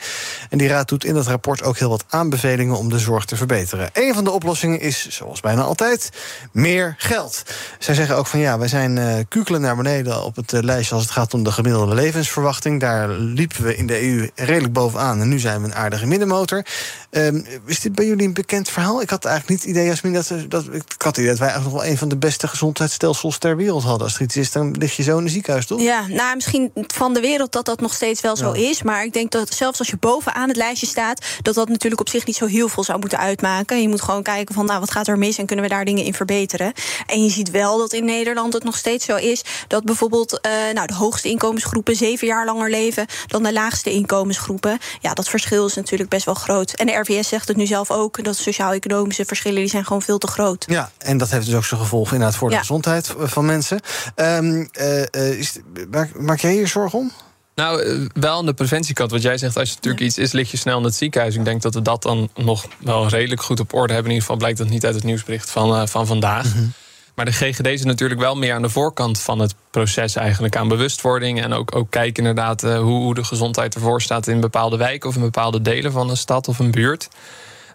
C: En die raad doet in dat rapport ook heel wat aanbevelingen om de zorg te verbeteren. Een van de oplossingen is, zoals bijna altijd, meer geld. Zij zeggen ook van ja, wij zijn eh kukelen naar beneden op het eh, lijstje als het gaat om de gemiddelde levensverwachting. Daar liepen we in de EU redelijk bovenaan en nu zijn we een aardige middenmotor. Ehm, is dit bij jullie een bekend verhaal? Ik had eigenlijk niet het idee, Jasmin, dat, dat, ik had het idee dat wij eigenlijk nog wel een van de beste gezondheidsstelsels ter wereld hadden. Als er iets is, dan lig je zo in een ziekenhuis, toch?
G: Ja, nou, misschien van de wereld dat dat nog steeds wel zo
C: Ja.
G: is. Maar ik denk dat zelfs als je bovenaan het lijstje staat, dat dat natuurlijk op zich niet zo heel veel zou moeten uitmaken. Je moet gewoon kijken van, nou, wat gaat er mis en kunnen we daar dingen in verbeteren. En je ziet wel dat in Nederland het nog steeds zo is dat bijvoorbeeld eh, nou, de hoogste inkomensgroepen zeven jaar langer leven dan de laagste inkomensgroepen. Ja, dat verschil is natuurlijk best wel groot. En RVS zegt het nu zelf ook, dat sociaal-economische verschillen die zijn gewoon veel te groot.
C: Ja, en dat heeft dus ook zijn gevolgen inderdaad voor de
G: Ja.
C: gezondheid van mensen. Ehm, eh, eh, is, maak, maak jij hier zorgen om?
D: Nou, eh, wel aan de preventiekant. Wat jij zegt, als je natuurlijk iets is, lig je snel in het ziekenhuis. Ik denk dat we dat dan nog wel redelijk goed op orde hebben. In ieder geval blijkt dat niet uit het nieuwsbericht van, van vandaag. Maar de GGD is natuurlijk wel meer aan de voorkant van het proces eigenlijk. Aan bewustwording en ook, ook kijken inderdaad eh, hoe, hoe de gezondheid ervoor staat... in bepaalde wijken of in bepaalde delen van een stad of een buurt.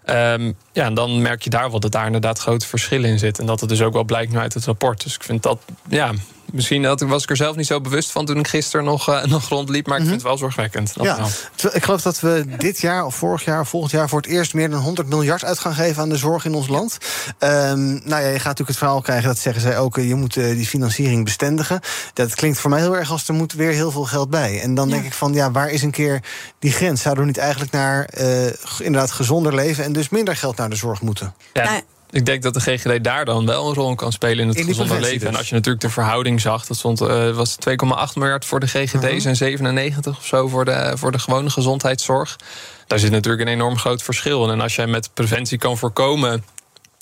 D: Ehm, ja, en dan merk je daar wel dat daar inderdaad grote verschillen in zitten. En dat het dus ook wel blijkt nu uit het rapport. Dus ik vind dat, ja, misschien dat, was ik er zelf niet zo bewust van toen ik gisteren nog, eh, nog rondliep. Maar ik vind het wel zorgwekkend.
C: Ja, ik geloof dat we dit jaar of vorig jaar of volgend jaar voor het eerst meer dan 100 miljard uit gaan geven aan de zorg in ons land. Ehm, nou ja, je gaat natuurlijk het verhaal krijgen, dat zeggen zij ook, eh, je moet eh, die financiering bestendigen. Dat klinkt voor mij heel erg als er moet weer heel veel geld bij. En dan denk ik van, ja, waar is een keer die grens? Zouden we niet eigenlijk naar eh, inderdaad gezonder leven en dus minder geld naar de zorg moeten?
D: Ja, ik denk dat de GGD daar dan wel een rol in kan spelen in het
C: In
D: gezonde leven. En
C: dus.
D: als je natuurlijk de verhouding zag, dat stond, eh, was 2,8 miljard voor de GGD's en 97 of zo voor de, voor de gewone gezondheidszorg. Daar zit natuurlijk een enorm groot verschil in. En als jij met preventie kan voorkomen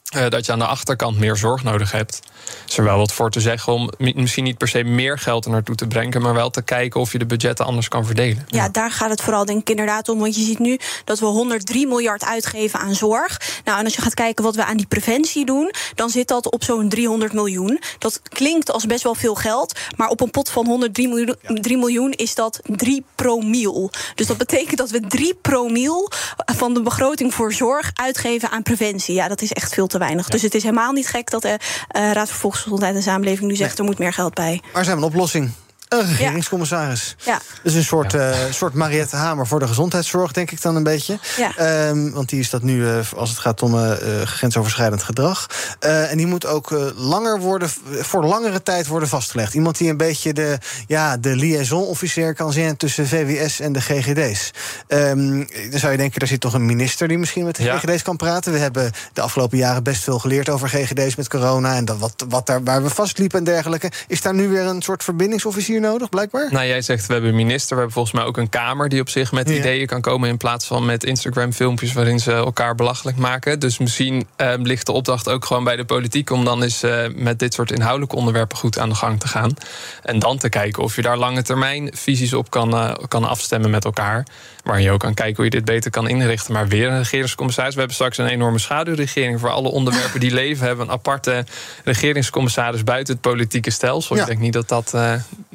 D: eh, dat je aan de achterkant meer zorg nodig hebt, is er wel wat voor te zeggen om mi- misschien niet per se meer geld er naartoe te brengen, maar wel te kijken of je de budgetten anders kan verdelen.
G: Ja, daar gaat het vooral denk ik inderdaad om. Want je ziet nu dat we 103 miljard uitgeven aan zorg. Nou, en als je gaat kijken wat we aan die preventie doen... dan zit dat op zo'n 300 miljoen. Dat klinkt als best wel veel geld. Maar op een pot van 103 miljoen, 3 miljoen is dat 3 promiel. Dus dat betekent dat we 3 promiel van de begroting voor zorg uitgeven aan preventie. Ja, dat is echt veel te weinig. Dus het is helemaal niet gek dat de eh, Raad Volksgezondheid en Samenleving nu zegt... er moet meer geld bij.
C: Maar zijn we een oplossing? Een regeringscommissaris.
G: Ja.
C: Dus een soort, eh, soort Mariette Hamer voor de gezondheidszorg, denk ik dan een beetje.
G: Ja.
C: Ehm, want die is dat nu eh, als het gaat om eh, grensoverschrijdend gedrag. Eh, en die moet ook eh, langer worden, voor langere tijd worden vastgelegd. Iemand die een beetje de, ja, de liaison-officier kan zijn tussen VWS en de GGD's. Ehm, dan zou je denken, er zit toch een minister die misschien met de
D: Ja.
C: GGD's kan praten. We hebben de afgelopen jaren best veel geleerd over GGD's met corona. En dat wat, wat daar, waar we vastliepen en dergelijke. Is daar nu weer een soort verbindingsofficier nodig, blijkbaar?
D: Nou, jij zegt we hebben een minister. We hebben volgens mij ook een Kamer die op zich met
C: Ja.
D: ideeën kan komen. In plaats van met Instagram-filmpjes waarin ze elkaar belachelijk maken. Dus misschien eh, ligt de opdracht ook gewoon bij de politiek om dan eens eh, met dit soort inhoudelijke onderwerpen goed aan de gang te gaan. En dan te kijken of je daar lange termijn visies op kan, eh, kan afstemmen met elkaar. Waar je ook kan kijken hoe je dit beter kan inrichten. Maar weer een regeringscommissaris. We hebben straks een enorme schaduwregering voor alle onderwerpen die leven. Hebben een aparte regeringscommissaris buiten het politieke stelsel.
C: Ja.
D: Ik denk niet dat dat eh,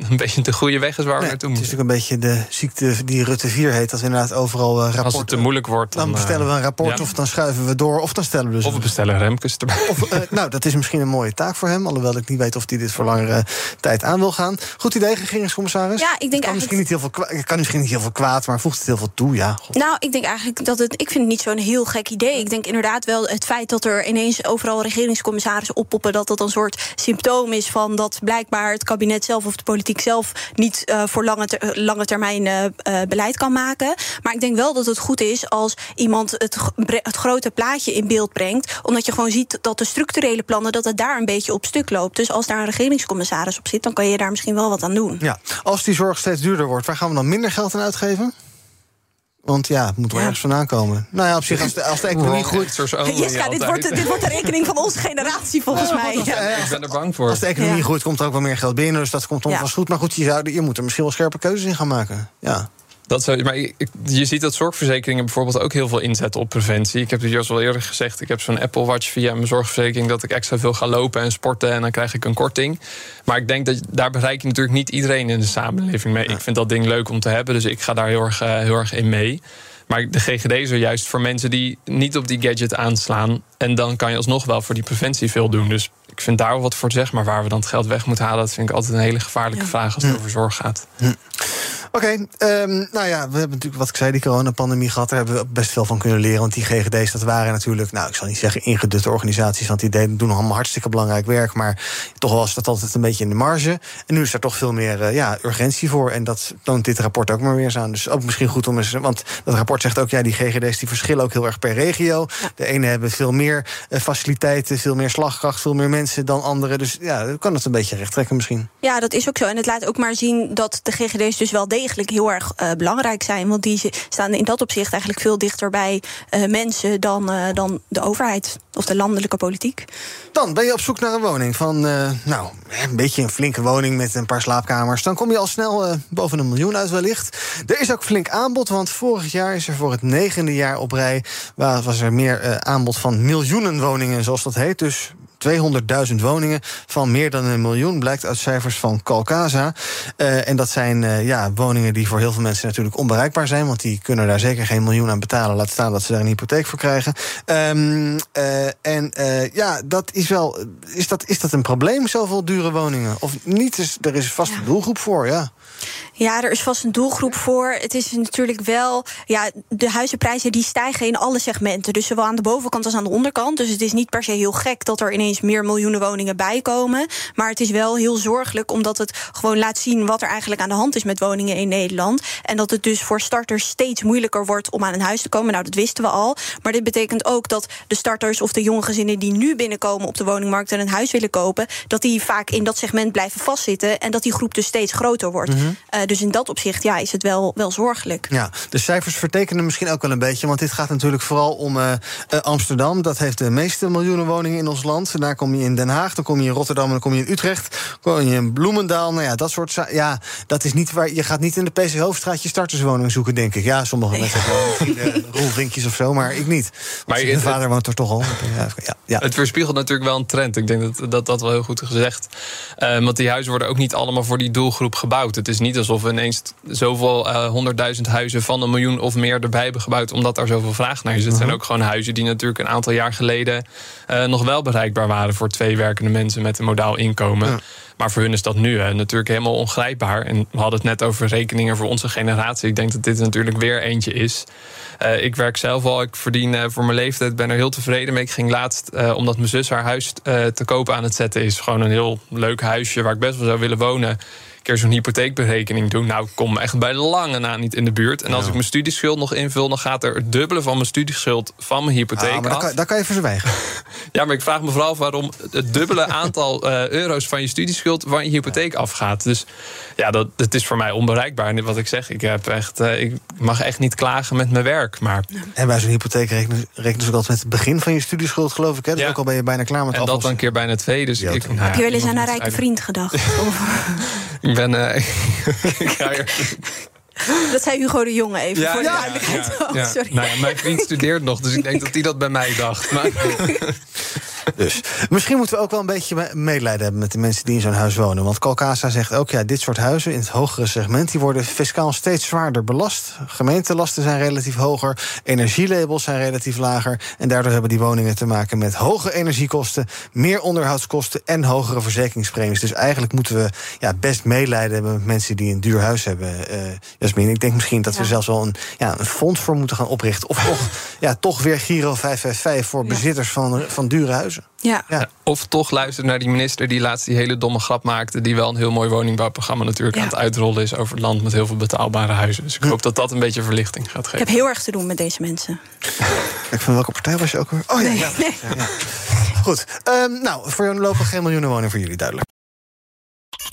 D: een beetje de goede weg is waar we
C: Nee,
D: naartoe
C: het
D: moeten.
C: is natuurlijk een beetje de ziekte die Rutte 4 heet. Dat we inderdaad overal eh, rapporten...
D: Als het te moeilijk wordt,
C: Dan
D: dan,
C: bestellen we een
D: eh,
C: rapport
D: ja.
C: of dan schuiven we door... of dan stellen we dus
D: Of we bestellen Remkes erbij.
C: Of, eh, nou, dat is misschien een mooie taak voor hem. Alhoewel ik niet weet of hij dit voor langere tijd aan wil gaan. Goed idee, regeringscommissaris.
G: Ja, ik denk
C: kan misschien,
G: eigenlijk-
C: niet heel veel kwa- kan misschien niet heel veel kwaad, maar voegt het heel veel toe, ja. God.
G: Nou, ik denk eigenlijk dat het. Ik vind het niet zo'n heel gek idee. Ik denk inderdaad wel het feit dat er ineens overal regeringscommissarissen oppoppen. dat dat een soort symptoom is van dat blijkbaar het kabinet zelf of de politiek zelf. niet eh, voor lange, ter- lange termijn eh, eh, beleid kan maken. Maar ik denk wel dat het goed is als iemand het, het grote plaatje in beeld brengt. Omdat je gewoon ziet dat de structurele plannen. dat het daar een beetje op stuk loopt. Dus als daar een regeringscommissaris op zit. dan kan je daar misschien wel wat aan doen.
C: Ja, als die zorg steeds duurder wordt, waar gaan we dan minder geld aan uitgeven? Want ja, het moet wel ergens vandaan komen. Nou ja, op zich, als de, als de economie groeit...
G: Jeska, dit wordt, dit wordt de rekening van onze generatie volgens mij. Ja.
D: Ik ben er bang voor.
C: Als de economie
G: Ja.
C: groeit, komt er ook wel meer geld binnen. Dus dat komt vast goed. Maar goed, je, zou, je moet er misschien wel scherpe keuzes in gaan maken. Ja.
D: Dat zou, maar je ziet dat zorgverzekeringen bijvoorbeeld ook heel veel inzetten op preventie. Ik heb het juist al eerder gezegd. Ik heb zo'n Apple Watch via mijn zorgverzekering dat ik extra veel ga lopen en sporten en dan krijg ik een korting. Maar ik denk dat daar bereik je natuurlijk niet iedereen in de samenleving mee. Ik vind dat ding leuk om te hebben, dus ik ga daar heel erg, eh, heel erg in mee. Maar de GGD is er juist voor mensen die niet op die gadget aanslaan. En dan kan je alsnog wel voor die preventie veel doen. Dus ik vind daar wel wat voor te zeggen. Maar waar we dan het geld weg moeten halen, dat vind ik altijd een hele gevaarlijke vraag als het over zorg gaat.
C: Oké, ehm, nou ja, we hebben natuurlijk, wat ik zei, die coronapandemie gehad. Daar hebben we best veel van kunnen leren. Want die GGD's, dat waren natuurlijk, nou, ik zal niet zeggen ingedutte organisaties. Want die deden, doen allemaal hartstikke belangrijk werk. Maar toch was dat altijd een beetje in de marge. En nu is er toch veel meer uh, ja, urgentie voor. En dat toont dit rapport ook maar weer eens aan. Dus ook misschien goed om eens. Want dat rapport zegt ook, ja, die GGD's die verschillen ook heel erg per regio. De ene hebben veel meer uh, faciliteiten, veel meer slagkracht, veel meer mensen dan andere. Dus ja, dan kan het een beetje recht trekken misschien.
G: Ja, dat is ook zo. En het laat ook maar zien dat de GGD's dus wel degelijk heel erg uh, belangrijk zijn. Want die staan in dat opzicht eigenlijk veel dichter bij uh, mensen dan, uh, dan de overheid of de landelijke politiek.
C: Dan ben je op zoek naar een woning van, nou, een beetje een flinke woning met een paar slaapkamers. Dan kom je al snel boven een miljoen uit wellicht. Er is ook flink aanbod, want vorig jaar is er voor het negende jaar op rij... was er meer aanbod van miljoenen woningen, zoals dat heet. Dus 200.000 woningen van meer dan een miljoen, blijkt uit cijfers van Calcasa. Uh, en dat zijn uh, ja, woningen die voor heel veel mensen natuurlijk onbereikbaar zijn, want die kunnen daar zeker geen miljoen aan betalen. Laat staan dat ze daar een hypotheek voor krijgen. Um, uh, en ja, dat is wel. Is dat, is dat een probleem, zoveel dure woningen? Of niet? Dus er is vast een doelgroep voor, ja.
G: Ja, er is vast een doelgroep voor. Het is natuurlijk wel. Ja, de huizenprijzen die stijgen in alle segmenten. Dus zowel aan de bovenkant als aan de onderkant. Dus het is niet per se heel gek dat er ineens meer miljoenen woningen bijkomen. Maar het is wel heel zorgelijk, omdat het gewoon laat zien wat er eigenlijk aan de hand is met woningen in Nederland. En dat het dus voor starters steeds moeilijker wordt om aan een huis te komen. Nou, dat wisten we al. Maar dit betekent ook dat de starters of de jonge gezinnen die nu binnenkomen op de woningmarkt en een huis willen kopen, dat die vaak in dat segment blijven vastzitten. En dat die groep dus steeds groter wordt. Mm -hmm. uh, dus in dat opzicht ja, is het wel, wel zorgelijk.
C: Ja, de cijfers vertekenen misschien ook wel een beetje. Want dit gaat natuurlijk vooral om uh, uh, Amsterdam. Dat heeft de meeste miljoenen woningen in ons land. Daar kom je in Den Haag, dan kom je in Rotterdam en dan kom je in Utrecht. Dan kom je in Bloemendaal. Nou ja, dat soort Ja, dat is niet waar. Je gaat niet in de PC Hoofdstraat je starterswoning zoeken, denk ik. Ja, sommige nee. mensen wel. Misschien rolvinkjes of zo, maar ik niet. Maar mijn vader woont er toch al.
D: Ja, ja. Het verspiegelt natuurlijk wel een trend. Ik denk dat dat, dat wel heel goed gezegd. Uh, want die huizen worden ook niet allemaal voor die doelgroep gebouwd. Het is niet alsof we ineens zoveel honderdduizend uh, huizen van een miljoen of meer erbij hebben gebouwd, omdat daar zoveel vraag naar is. Het zijn ook gewoon huizen die natuurlijk een aantal jaar geleden uh, nog wel bereikbaar waren voor twee werkende mensen met een modaal inkomen. Ja. Maar voor hun is dat nu hè, natuurlijk helemaal ongrijpbaar. En we hadden het net over rekeningen voor onze generatie. Ik denk dat dit natuurlijk weer eentje is. Uh, ik werk zelf al, ik verdien uh, voor mijn leeftijd, ben er heel tevreden mee. Ik ging laatst, uh, omdat mijn zus haar huis te koop aan het zetten is. Gewoon een heel leuk huisje waar ik best wel zou willen wonen keer zo'n hypotheekberekening doen. Nou, ik kom echt bij lange na niet in de buurt. En als ik mijn studieschuld nog invul, dan gaat er het dubbele van mijn studieschuld van mijn hypotheek
C: ah, maar
D: af.
C: Daar kan, kan je voor zwijgen.
D: ja, maar ik vraag me vooral waarom het dubbele aantal uh, euro's van je studieschuld van je hypotheek afgaat. Dus ja, dat, dat is voor mij onbereikbaar. En wat ik zeg, ik, heb echt, uh, ik mag echt niet klagen met mijn werk. Maar...
C: En bij zo'n hypotheek rekenen, rekenen ze ook altijd met het begin van je studieschuld, geloof ik. Hè? Dus
D: ja.
C: ook al ben je bijna klaar met
D: En dat dan een keer bijna twee. Dus
G: ja,
D: ik,
G: nou, heb je wel eens aan een rijke vriend gedacht?
D: ik ben. Ga
G: Dat zei Hugo de Jonge even,
D: ja,
G: voor de
D: ja,
G: duidelijkheid.
D: Ja, ja. Sorry. Nou ja, mijn vriend studeert nog, dus ik denk dat hij dat bij mij dacht. Maar...
C: Dus misschien moeten we ook wel een beetje medelijden hebben met de mensen die in zo'n huis wonen. Want Calcasa zegt ook, ja, dit soort huizen in het hogere segment, die worden fiscaal steeds zwaarder belast. Gemeentelasten zijn relatief hoger, energielabels zijn relatief lager. En daardoor hebben die woningen te maken met hoge energiekosten, meer onderhoudskosten en hogere verzekeringspremies. Dus eigenlijk moeten we ja, best medelijden hebben met mensen die een duur huis hebben. Uh, Jasmin, ik denk misschien dat we zelfs wel een, ja, een fonds voor moeten gaan oprichten. Of toch, ja, toch weer Giro 555 voor bezitters van, van dure huizen.
G: Ja.
D: ja. Of toch luisteren naar die minister die laatst die hele domme grap maakte. Die wel een heel mooi woningbouwprogramma natuurlijk ja. aan het uitrollen is over het land met heel veel betaalbare huizen. Dus ik hoop dat dat een beetje verlichting gaat geven.
G: Ik heb heel erg te doen met deze mensen.
C: Ik van welke partij was je ook weer? Oh ja,
G: nee,
C: ja.
G: Nee.
C: ja, Goed. Um, nou, voor lopen geen miljoenen woningen voor jullie duidelijk.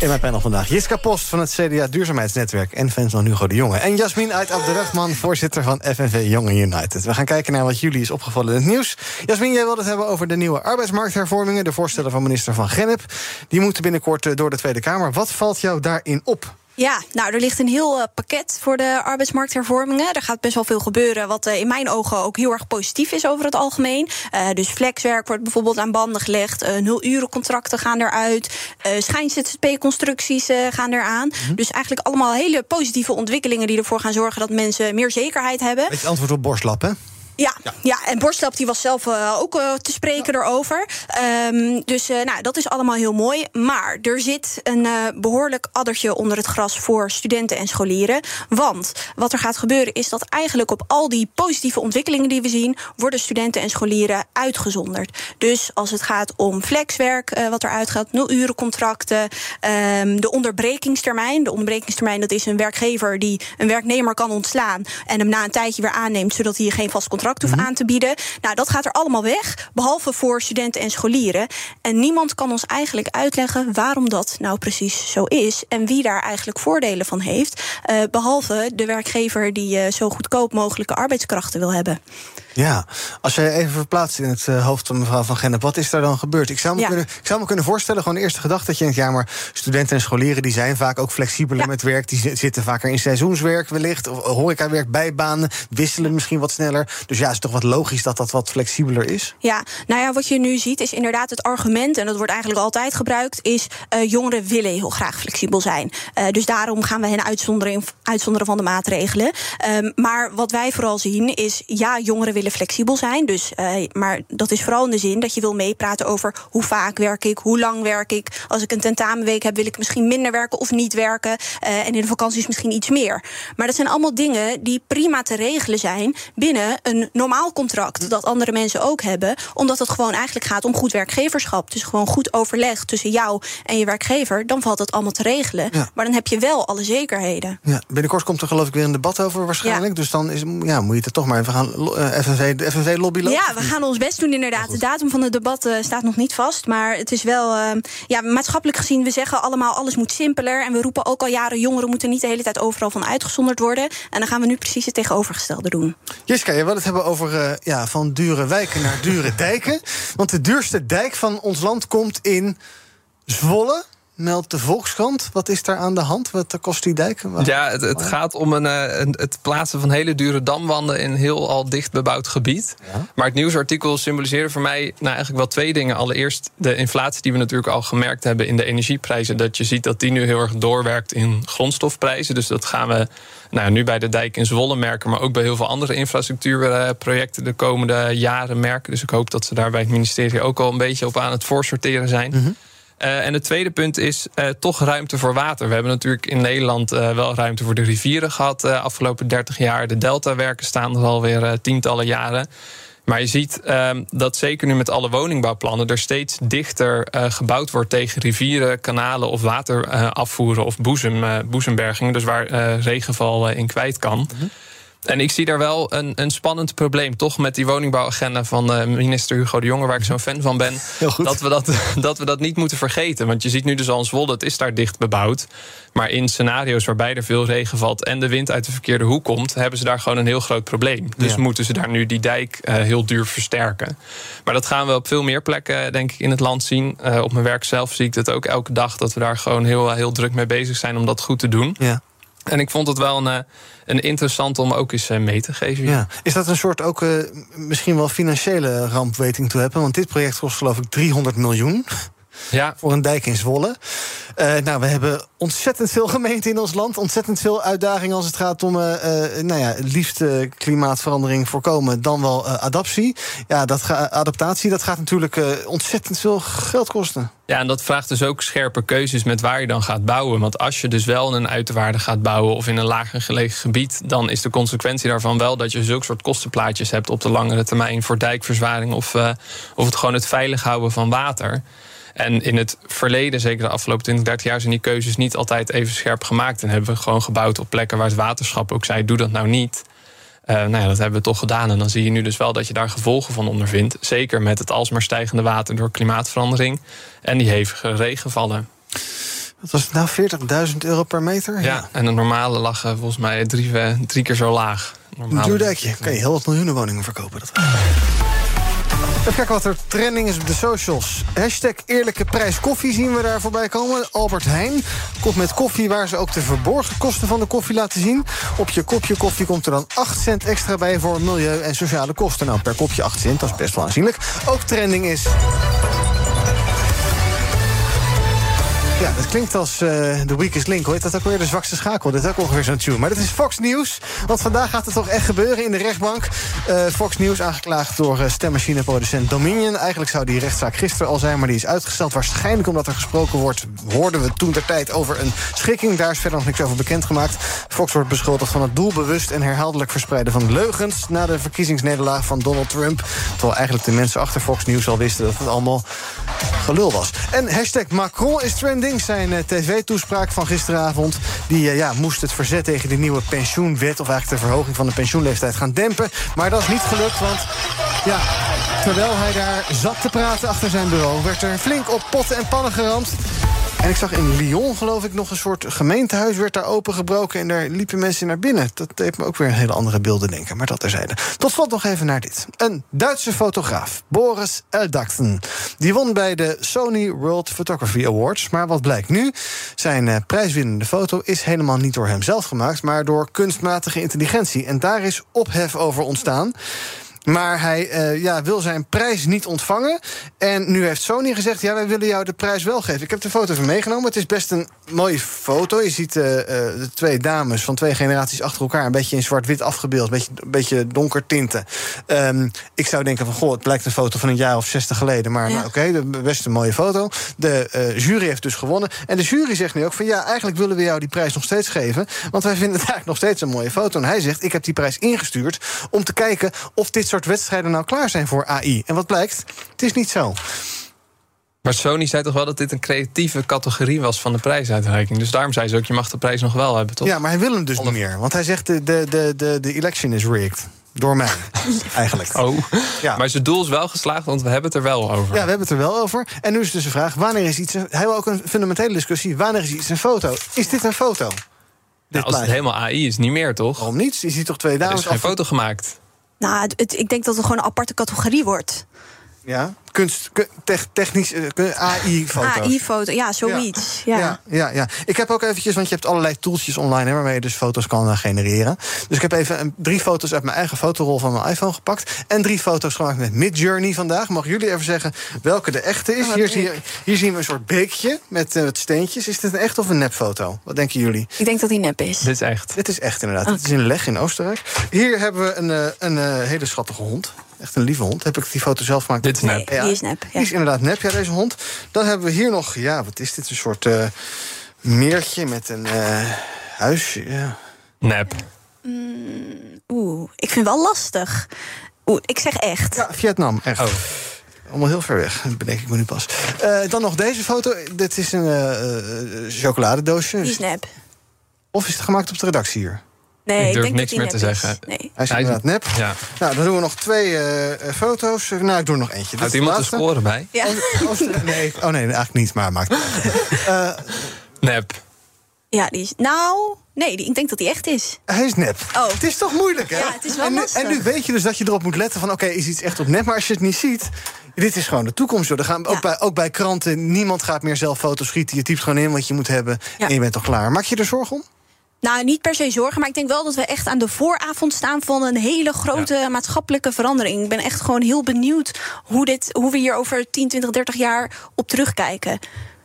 C: In mijn panel vandaag Jiska Post van het CDA Duurzaamheidsnetwerk... en fans van Hugo de Jonge. En Jasmin uit Abderrahman, voorzitter van FNV Jonge United. We gaan kijken naar wat jullie is opgevallen in het nieuws. Jasmin, jij wilde het hebben over de nieuwe arbeidsmarkthervormingen... de voorstellen van minister Van Gennep. Die moeten binnenkort door de Tweede Kamer. Wat valt jou daarin op?
G: Ja, nou, er ligt een heel uh, pakket voor de arbeidsmarkthervormingen. Er gaat best wel veel gebeuren, wat uh, in mijn ogen ook heel erg positief is over het algemeen. Uh, dus flexwerk wordt bijvoorbeeld aan banden gelegd, nul-urencontracten gaan eruit, schijn-ZZP-constructies gaan eraan. Mm -hmm. Dus eigenlijk allemaal hele positieve ontwikkelingen die ervoor gaan zorgen dat mensen meer zekerheid hebben.
C: Beetje antwoord op borstlap, hè?
G: Ja, ja. ja, en Borstlap die was zelf uh, ook uh, te spreken erover. Um, dus uh, nou, dat is allemaal heel mooi. Maar er zit een behoorlijk addertje onder het gras voor studenten en scholieren. Want wat er gaat gebeuren is dat eigenlijk op al die positieve ontwikkelingen die we zien, worden studenten en scholieren uitgezonderd. Dus als het gaat om flexwerk, wat er uitgaat, nul-urencontracten, um, de onderbrekingstermijn. De onderbrekingstermijn dat is een werkgever die een werknemer kan ontslaan en hem na een tijdje weer aanneemt, zodat hij geen vast contract contract hoeft aan te bieden. Nou, dat gaat er allemaal weg, behalve voor studenten en scholieren. En niemand kan ons eigenlijk uitleggen waarom dat nou precies zo is en wie daar eigenlijk voordelen van heeft, uh, behalve de werkgever die uh, zo goedkoop mogelijke arbeidskrachten wil hebben.
C: Ja, als je even verplaatst in het uh, hoofd van mevrouw Van Gennep, wat is daar dan gebeurd? Ik zou me, ja. kunnen, ik zou me kunnen voorstellen, gewoon de eerste gedachte dat je in het jaar, maar studenten en scholieren die zijn vaak ook flexibeler ja. met werk, die zitten vaker in seizoenswerk wellicht, of horecawerk, bijbanen, wisselen misschien wat sneller. Dus ja, het is toch wat logisch dat dat wat flexibeler is?
G: Ja, nou ja, wat je nu ziet is inderdaad het argument, en dat wordt eigenlijk altijd gebruikt, is uh, jongeren willen heel graag flexibel zijn. Uh, dus daarom gaan we hen uitzonderen, uitzonderen van de maatregelen. Um, maar wat wij vooral zien is, ja, jongeren willen flexibel zijn. Dus, uh, maar dat is vooral in de zin dat je wil meepraten over hoe vaak werk ik, hoe lang werk ik. Als ik een tentamenweek heb, wil ik misschien minder werken of niet werken. Uh, en in de vakanties misschien iets meer. Maar dat zijn allemaal dingen die prima te regelen zijn binnen een normaal contract. Dat andere mensen ook hebben. Omdat het gewoon eigenlijk gaat om goed werkgeverschap. Dus gewoon goed overleg tussen jou en je werkgever. Dan valt het allemaal te regelen. Ja. Maar dan heb je wel alle zekerheden.
C: Ja, binnenkort komt er geloof ik weer een debat over waarschijnlijk. Ja. Dus dan is, ja, moet je het toch maar even gaan. Uh, FNV, de?
G: Ja, we gaan ons best doen inderdaad. De datum van het debat uh, staat nog niet vast. Maar het is wel, uh, ja, maatschappelijk gezien, we zeggen allemaal alles moet simpeler. En we roepen ook al jaren, jongeren moeten niet de hele tijd overal van uitgezonderd worden. En dan gaan we nu precies het tegenovergestelde doen.
C: Jiska, je wil het hebben over uh, ja, van dure wijken naar dure dijken. Want de duurste dijk van ons land komt in Zwolle meldt de Volkskrant. Wat is daar aan de hand? Wat kost die dijk? Waar?
D: Ja, het, het, gaat om een, een, het plaatsen van hele dure damwanden in heel al dicht bebouwd gebied. Ja. Maar het nieuwsartikel symboliseerde voor mij nou eigenlijk wel twee dingen. Allereerst de inflatie die we natuurlijk al gemerkt hebben in de energieprijzen. Dat je ziet dat die nu heel erg doorwerkt in grondstofprijzen. Dus dat gaan we nou, nu bij de dijk in Zwolle merken, maar ook bij heel veel andere infrastructuurprojecten de komende jaren merken. Dus ik hoop dat ze daar bij het ministerie ook al een beetje op aan het voorsorteren zijn. Mm -hmm. Uh, en het tweede punt is uh, toch ruimte voor water. We hebben natuurlijk in Nederland uh, wel ruimte voor de rivieren gehad de afgelopen 30 jaar. De deltawerken staan er alweer tientallen jaren. Maar je ziet ehm, dat zeker nu met alle woningbouwplannen er steeds dichter gebouwd wordt tegen rivieren, kanalen of waterafvoeren of boezem, boezembergingen. Dus waar regenval in kwijt kan. -hmm. En ik zie daar wel een, een spannend probleem, toch met die woningbouwagenda van uh, minister Hugo de Jonge, waar ik zo'n fan van ben. Dat we dat, dat we dat niet moeten vergeten. Want je ziet nu dus al in Zwolle, het is daar dicht bebouwd. Maar in scenario's waarbij er veel regen valt en de wind uit de verkeerde hoek komt, hebben ze daar gewoon een heel groot probleem. Dus ja. moeten ze daar nu die dijk uh, heel duur versterken. Maar dat gaan we op veel meer plekken, denk ik, in het land zien. Uh, op mijn werk zelf zie ik dat ook elke dag, dat we daar gewoon heel, heel druk mee bezig zijn om dat goed te doen.
C: Ja.
D: En ik vond het wel een, een interessant om ook eens mee te geven.
C: Ja. Is dat een soort ook uh, misschien wel financiële ramp te hebben? Want dit project kost geloof ik 300 miljoen.
D: Ja.
C: Voor een dijk in Zwolle. Uh, nou, we hebben ontzettend veel gemeenten in ons land. Ontzettend veel uitdagingen als het gaat om uh, uh, nou ja, liefst klimaatverandering voorkomen. Dan wel adaptie. Ja, dat adaptatie, dat gaat natuurlijk ontzettend veel geld kosten.
D: Ja, en dat vraagt dus ook scherpe keuzes met waar je dan gaat bouwen. Want als je dus wel in een uiterwaarde gaat bouwen of in een lager gelegen gebied, dan is de consequentie daarvan wel dat je zulke soort kostenplaatjes hebt op de langere termijn voor dijkverzwaring of, of het gewoon het veilig houden van water. En in het verleden, zeker de afgelopen 20, 30 jaar, zijn die keuzes niet altijd even scherp gemaakt. En hebben we gewoon gebouwd op plekken waar het waterschap ook zei: doe dat nou niet. Uh, nou ja, dat hebben we toch gedaan. En dan zie je nu dus wel dat je daar gevolgen van ondervindt. Zeker met het alsmaar stijgende water door klimaatverandering en die hevige regenvallen.
C: Wat was het nou? 40.000 euro per meter?
D: Ja, ja, en een normale lag volgens mij drie, drie keer zo laag.
C: Een duurdijkje. Kan je heel wat miljoenen woningen verkopen. Dat Even kijken wat er trending is op de socials. Hashtag eerlijke prijs koffie zien we daar voorbij komen. Albert Heijn komt met koffie waar ze ook de verborgen kosten van de koffie laten zien. Op je kopje koffie komt er dan 8 cent extra bij voor milieu- en sociale kosten. Nou, per kopje 8 cent, dat is best wel aanzienlijk. Ook trending is... Ja, dat klinkt als de weakest link. Heet dat ook weer? De zwakste schakel. Dat is ook ongeveer zo'n tune. Maar dat is Fox News. Want vandaag gaat het toch echt gebeuren in de rechtbank. Uh, Fox News aangeklaagd door uh, stemmachineproducent Dominion. Eigenlijk zou die rechtszaak gisteren al zijn, maar die is uitgesteld. Waarschijnlijk omdat er gesproken wordt, hoorden we toen ter tijd over een schikking. Daar is verder nog niks over bekendgemaakt. Fox wordt beschuldigd van het doelbewust en herhaaldelijk verspreiden van leugens... na de verkiezingsnederlaag van Donald Trump. Terwijl eigenlijk de mensen achter Fox News al wisten dat het allemaal gelul was. En hashtag Macron is trending. Zijn uh, tv-toespraak van gisteravond... die uh, ja, moest het verzet tegen de nieuwe pensioenwet... of eigenlijk de verhoging van de pensioenleeftijd gaan dempen. Maar dat is niet gelukt, want ja, terwijl hij daar zat te praten achter zijn bureau... werd er flink op potten en pannen geramd. En ik zag in Lyon, geloof ik, nog een soort gemeentehuis werd daar opengebroken... en daar liepen mensen naar binnen. Dat deed me ook weer een hele andere beelden denken, maar dat terzijde. Tot slot nog even naar dit. Een Duitse fotograaf, Boris Eldachten. Die won bij de Sony World Photography Awards. Maar wat blijkt nu? Zijn uh, prijswinnende foto is helemaal niet door hemzelf gemaakt... maar door kunstmatige intelligentie. En daar is ophef over ontstaan. Maar hij uh, ja, wil zijn prijs niet ontvangen. En nu heeft Sony gezegd: ja, wij willen jou de prijs wel geven. Ik heb de foto even meegenomen. Het is best een mooie foto. Je ziet uh, de twee dames van twee generaties achter elkaar. Een beetje in zwart-wit afgebeeld. Een beetje, een beetje donker tinten. Um, ik zou denken: van goh, het blijkt een foto van een jaar of zestig geleden. Maar ja. nou, oké, okay, best een mooie foto. De uh, jury heeft dus gewonnen. En de jury zegt nu ook: van ja, eigenlijk willen we jou die prijs nog steeds geven. Want wij vinden het eigenlijk nog steeds een mooie foto. En hij zegt: ik heb die prijs ingestuurd om te kijken of dit soort wedstrijden nou klaar zijn voor AI. En wat blijkt? Het is niet zo.
D: Maar Sony zei toch wel dat dit een creatieve categorie was van de prijsuitreiking. Dus daarom zei ze ook, je mag de prijs nog wel hebben, toch?
C: Ja, maar hij wil hem dus niet meer. Want hij zegt, de, de, de, de, de election is rigged. Door mij, eigenlijk.
D: Oh, ja. maar zijn doel is wel geslaagd, want we hebben het er wel over.
C: Ja, we hebben het er wel over. En nu is dus de vraag, wanneer is iets... Een, hij wil ook een fundamentele discussie. Wanneer is iets een foto? Is dit een foto?
D: Nou, als het helemaal AI is, niet meer, toch?
C: Waarom niet? Je ziet toch twee dames...
D: Er is geen foto gemaakt.
G: Nou, ik denk dat het gewoon een aparte categorie wordt.
C: Ja, kunst, te, technisch, uh, AI-foto's.
G: AI-foto, ja, zoiets. Ja.
C: Ja. ja. Ja, ja, Ik heb ook eventjes, want je hebt allerlei tooltjes online... Hè, waarmee je dus foto's kan uh, genereren. Dus ik heb even een, drie foto's uit mijn eigen fotorol van mijn iPhone gepakt... en drie foto's gemaakt met Midjourney vandaag. Mag jullie even zeggen welke de echte is? Hier, zie, hier zien we een soort beekje met uh, steentjes. Is dit een echt of een nepfoto? Wat denken jullie?
G: Ik denk dat die nep is.
D: Dit is echt.
C: Dit is echt, inderdaad. Het okay. is in Leg in Oostenrijk. Hier hebben we een, een hele schattige hond. Echt een lieve hond. Heb ik die foto zelf gemaakt?
D: Dit is nep.
G: Nee, die is nep. Ja.
C: Die is inderdaad nep, ja, deze hond. Dan hebben we hier nog, ja, wat is dit? Een soort uh, meertje met een uh, huisje. Ja.
D: Nep.
G: Mm, Oeh, ik vind wel lastig. Oeh, ik zeg echt.
C: Ja, Vietnam, echt. Oh. Allemaal heel ver weg, bedenk ik me nu pas. Uh, dan nog deze foto. Dit is een uh, chocoladedoosje.
G: Die is nep.
C: Of is het gemaakt op de redactie hier?
G: Nee,
D: ik durf
G: denk
D: niks
G: dat
D: meer te zeggen.
G: Nee.
C: Hij is inderdaad nep.
D: Ja.
C: Nou, dan doen we nog twee uh, foto's. Nou, ik doe er nog eentje.
D: Houdt iemand de score bij?
G: Ja.
C: Oh, nee, oh nee, eigenlijk niet, maar maakt uh,
D: Nep.
G: Ja, die is... Nou, nee, die, ik denk dat die echt is.
C: Hij is nep.
G: Oh.
C: Het is toch moeilijk, hè?
G: Ja, het is wel
C: en, nu, en nu weet je dus dat je erop moet letten van... oké, okay, is iets echt op nep, maar als je het niet ziet... Dit is gewoon de toekomst. Joh. Er gaan,
G: Ja.
C: ook, bij, ook bij kranten, niemand gaat meer zelf foto's schieten. Je typt gewoon in wat je moet hebben
G: Ja.
C: en je bent toch klaar. Maak je er zorgen om?
G: Nou, niet per se zorgen, maar ik denk wel dat we echt aan de vooravond staan van een hele grote maatschappelijke verandering. Ik ben echt gewoon heel benieuwd hoe, dit, hoe we hier over 10, 20, 30 jaar op terugkijken.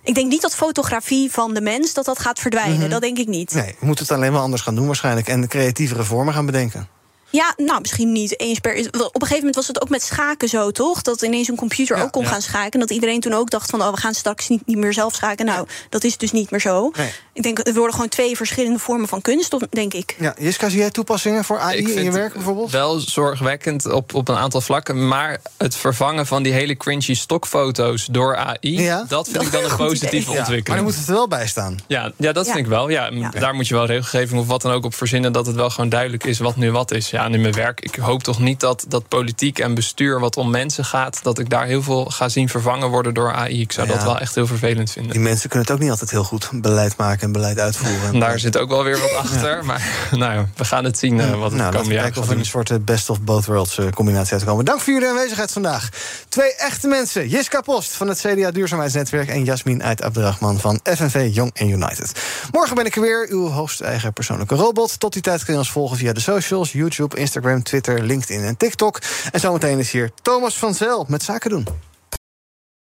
G: Ik denk niet dat fotografie van de mens dat dat gaat verdwijnen.
C: Mhm.
G: Dat denk ik niet.
C: Nee, we moeten het alleen maar anders gaan doen waarschijnlijk. En creatievere vormen gaan bedenken.
G: Ja, nou, misschien niet eens per. Op een gegeven moment was het ook met schaken zo, toch? Dat ineens een computer ook kon
C: ja.
G: gaan schaken. En dat iedereen toen ook dacht van, oh, we gaan straks niet, niet meer zelf schaken. Nou, dat is dus niet meer zo.
C: Nee.
G: Ik denk, er worden gewoon twee verschillende vormen van kunst, of- denk ik.
C: Ja, Jiska, zie jij toepassingen voor AI
D: Ik
C: in je werk bijvoorbeeld?
D: Wel zorgwekkend op, op een aantal vlakken. Maar het vervangen van die hele cringy stokfoto's door AI...
C: Ja?
D: dat vind ik dan een positieve
G: idee.
C: Ja, maar
D: ontwikkeling.
C: dan moet het er wel bij staan.
D: Ja, ja, dat
G: Ja.
D: vind ik wel. Ja,
G: Ja.
D: Daar moet je wel regelgeving of wat dan ook op verzinnen... dat het wel gewoon duidelijk is wat nu wat is. Ja. ja, in mijn werk. Ik hoop toch niet dat, dat politiek en bestuur wat om mensen gaat, dat ik daar heel veel ga zien vervangen worden door AI. Ik zou
C: Ja.
D: dat wel echt heel vervelend vinden.
C: Die mensen kunnen het ook niet altijd heel goed beleid maken en beleid uitvoeren.
D: Daar zit ook wel weer wat achter. Maar nou, ja, we gaan het zien eh, wat het
C: nou,
D: komende jaar
C: kijken of we een soort eh, best of both worlds eh, combinatie uitkomen. Dank voor jullie aanwezigheid vandaag. Twee echte mensen. Jiska Post van het CDA Duurzaamheidsnetwerk... en Jasmin Uit Abdrachman van FNV Young and United. Morgen ben ik er weer, uw hoogst eigen persoonlijke robot. Tot die tijd kun je ons volgen via de socials... YouTube, Instagram, Twitter, LinkedIn en TikTok. En zometeen is hier Thomas van Zel met Zaken doen.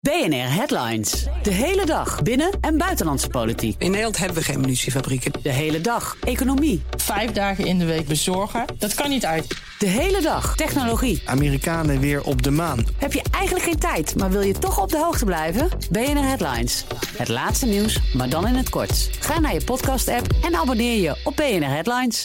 O: BNR Headlines. De hele dag binnen- en buitenlandse politiek. In Nederland hebben we geen munitiefabrieken. De hele dag economie. Vijf dagen in de week bezorgen, dat kan niet uit. De hele dag technologie.
C: Amerikanen weer op de maan.
O: Heb je eigenlijk geen tijd, maar wil je toch op de hoogte blijven? BNR Headlines. Het laatste nieuws, maar dan in het kort. Ga naar je podcast-app en abonneer je op BNR Headlines.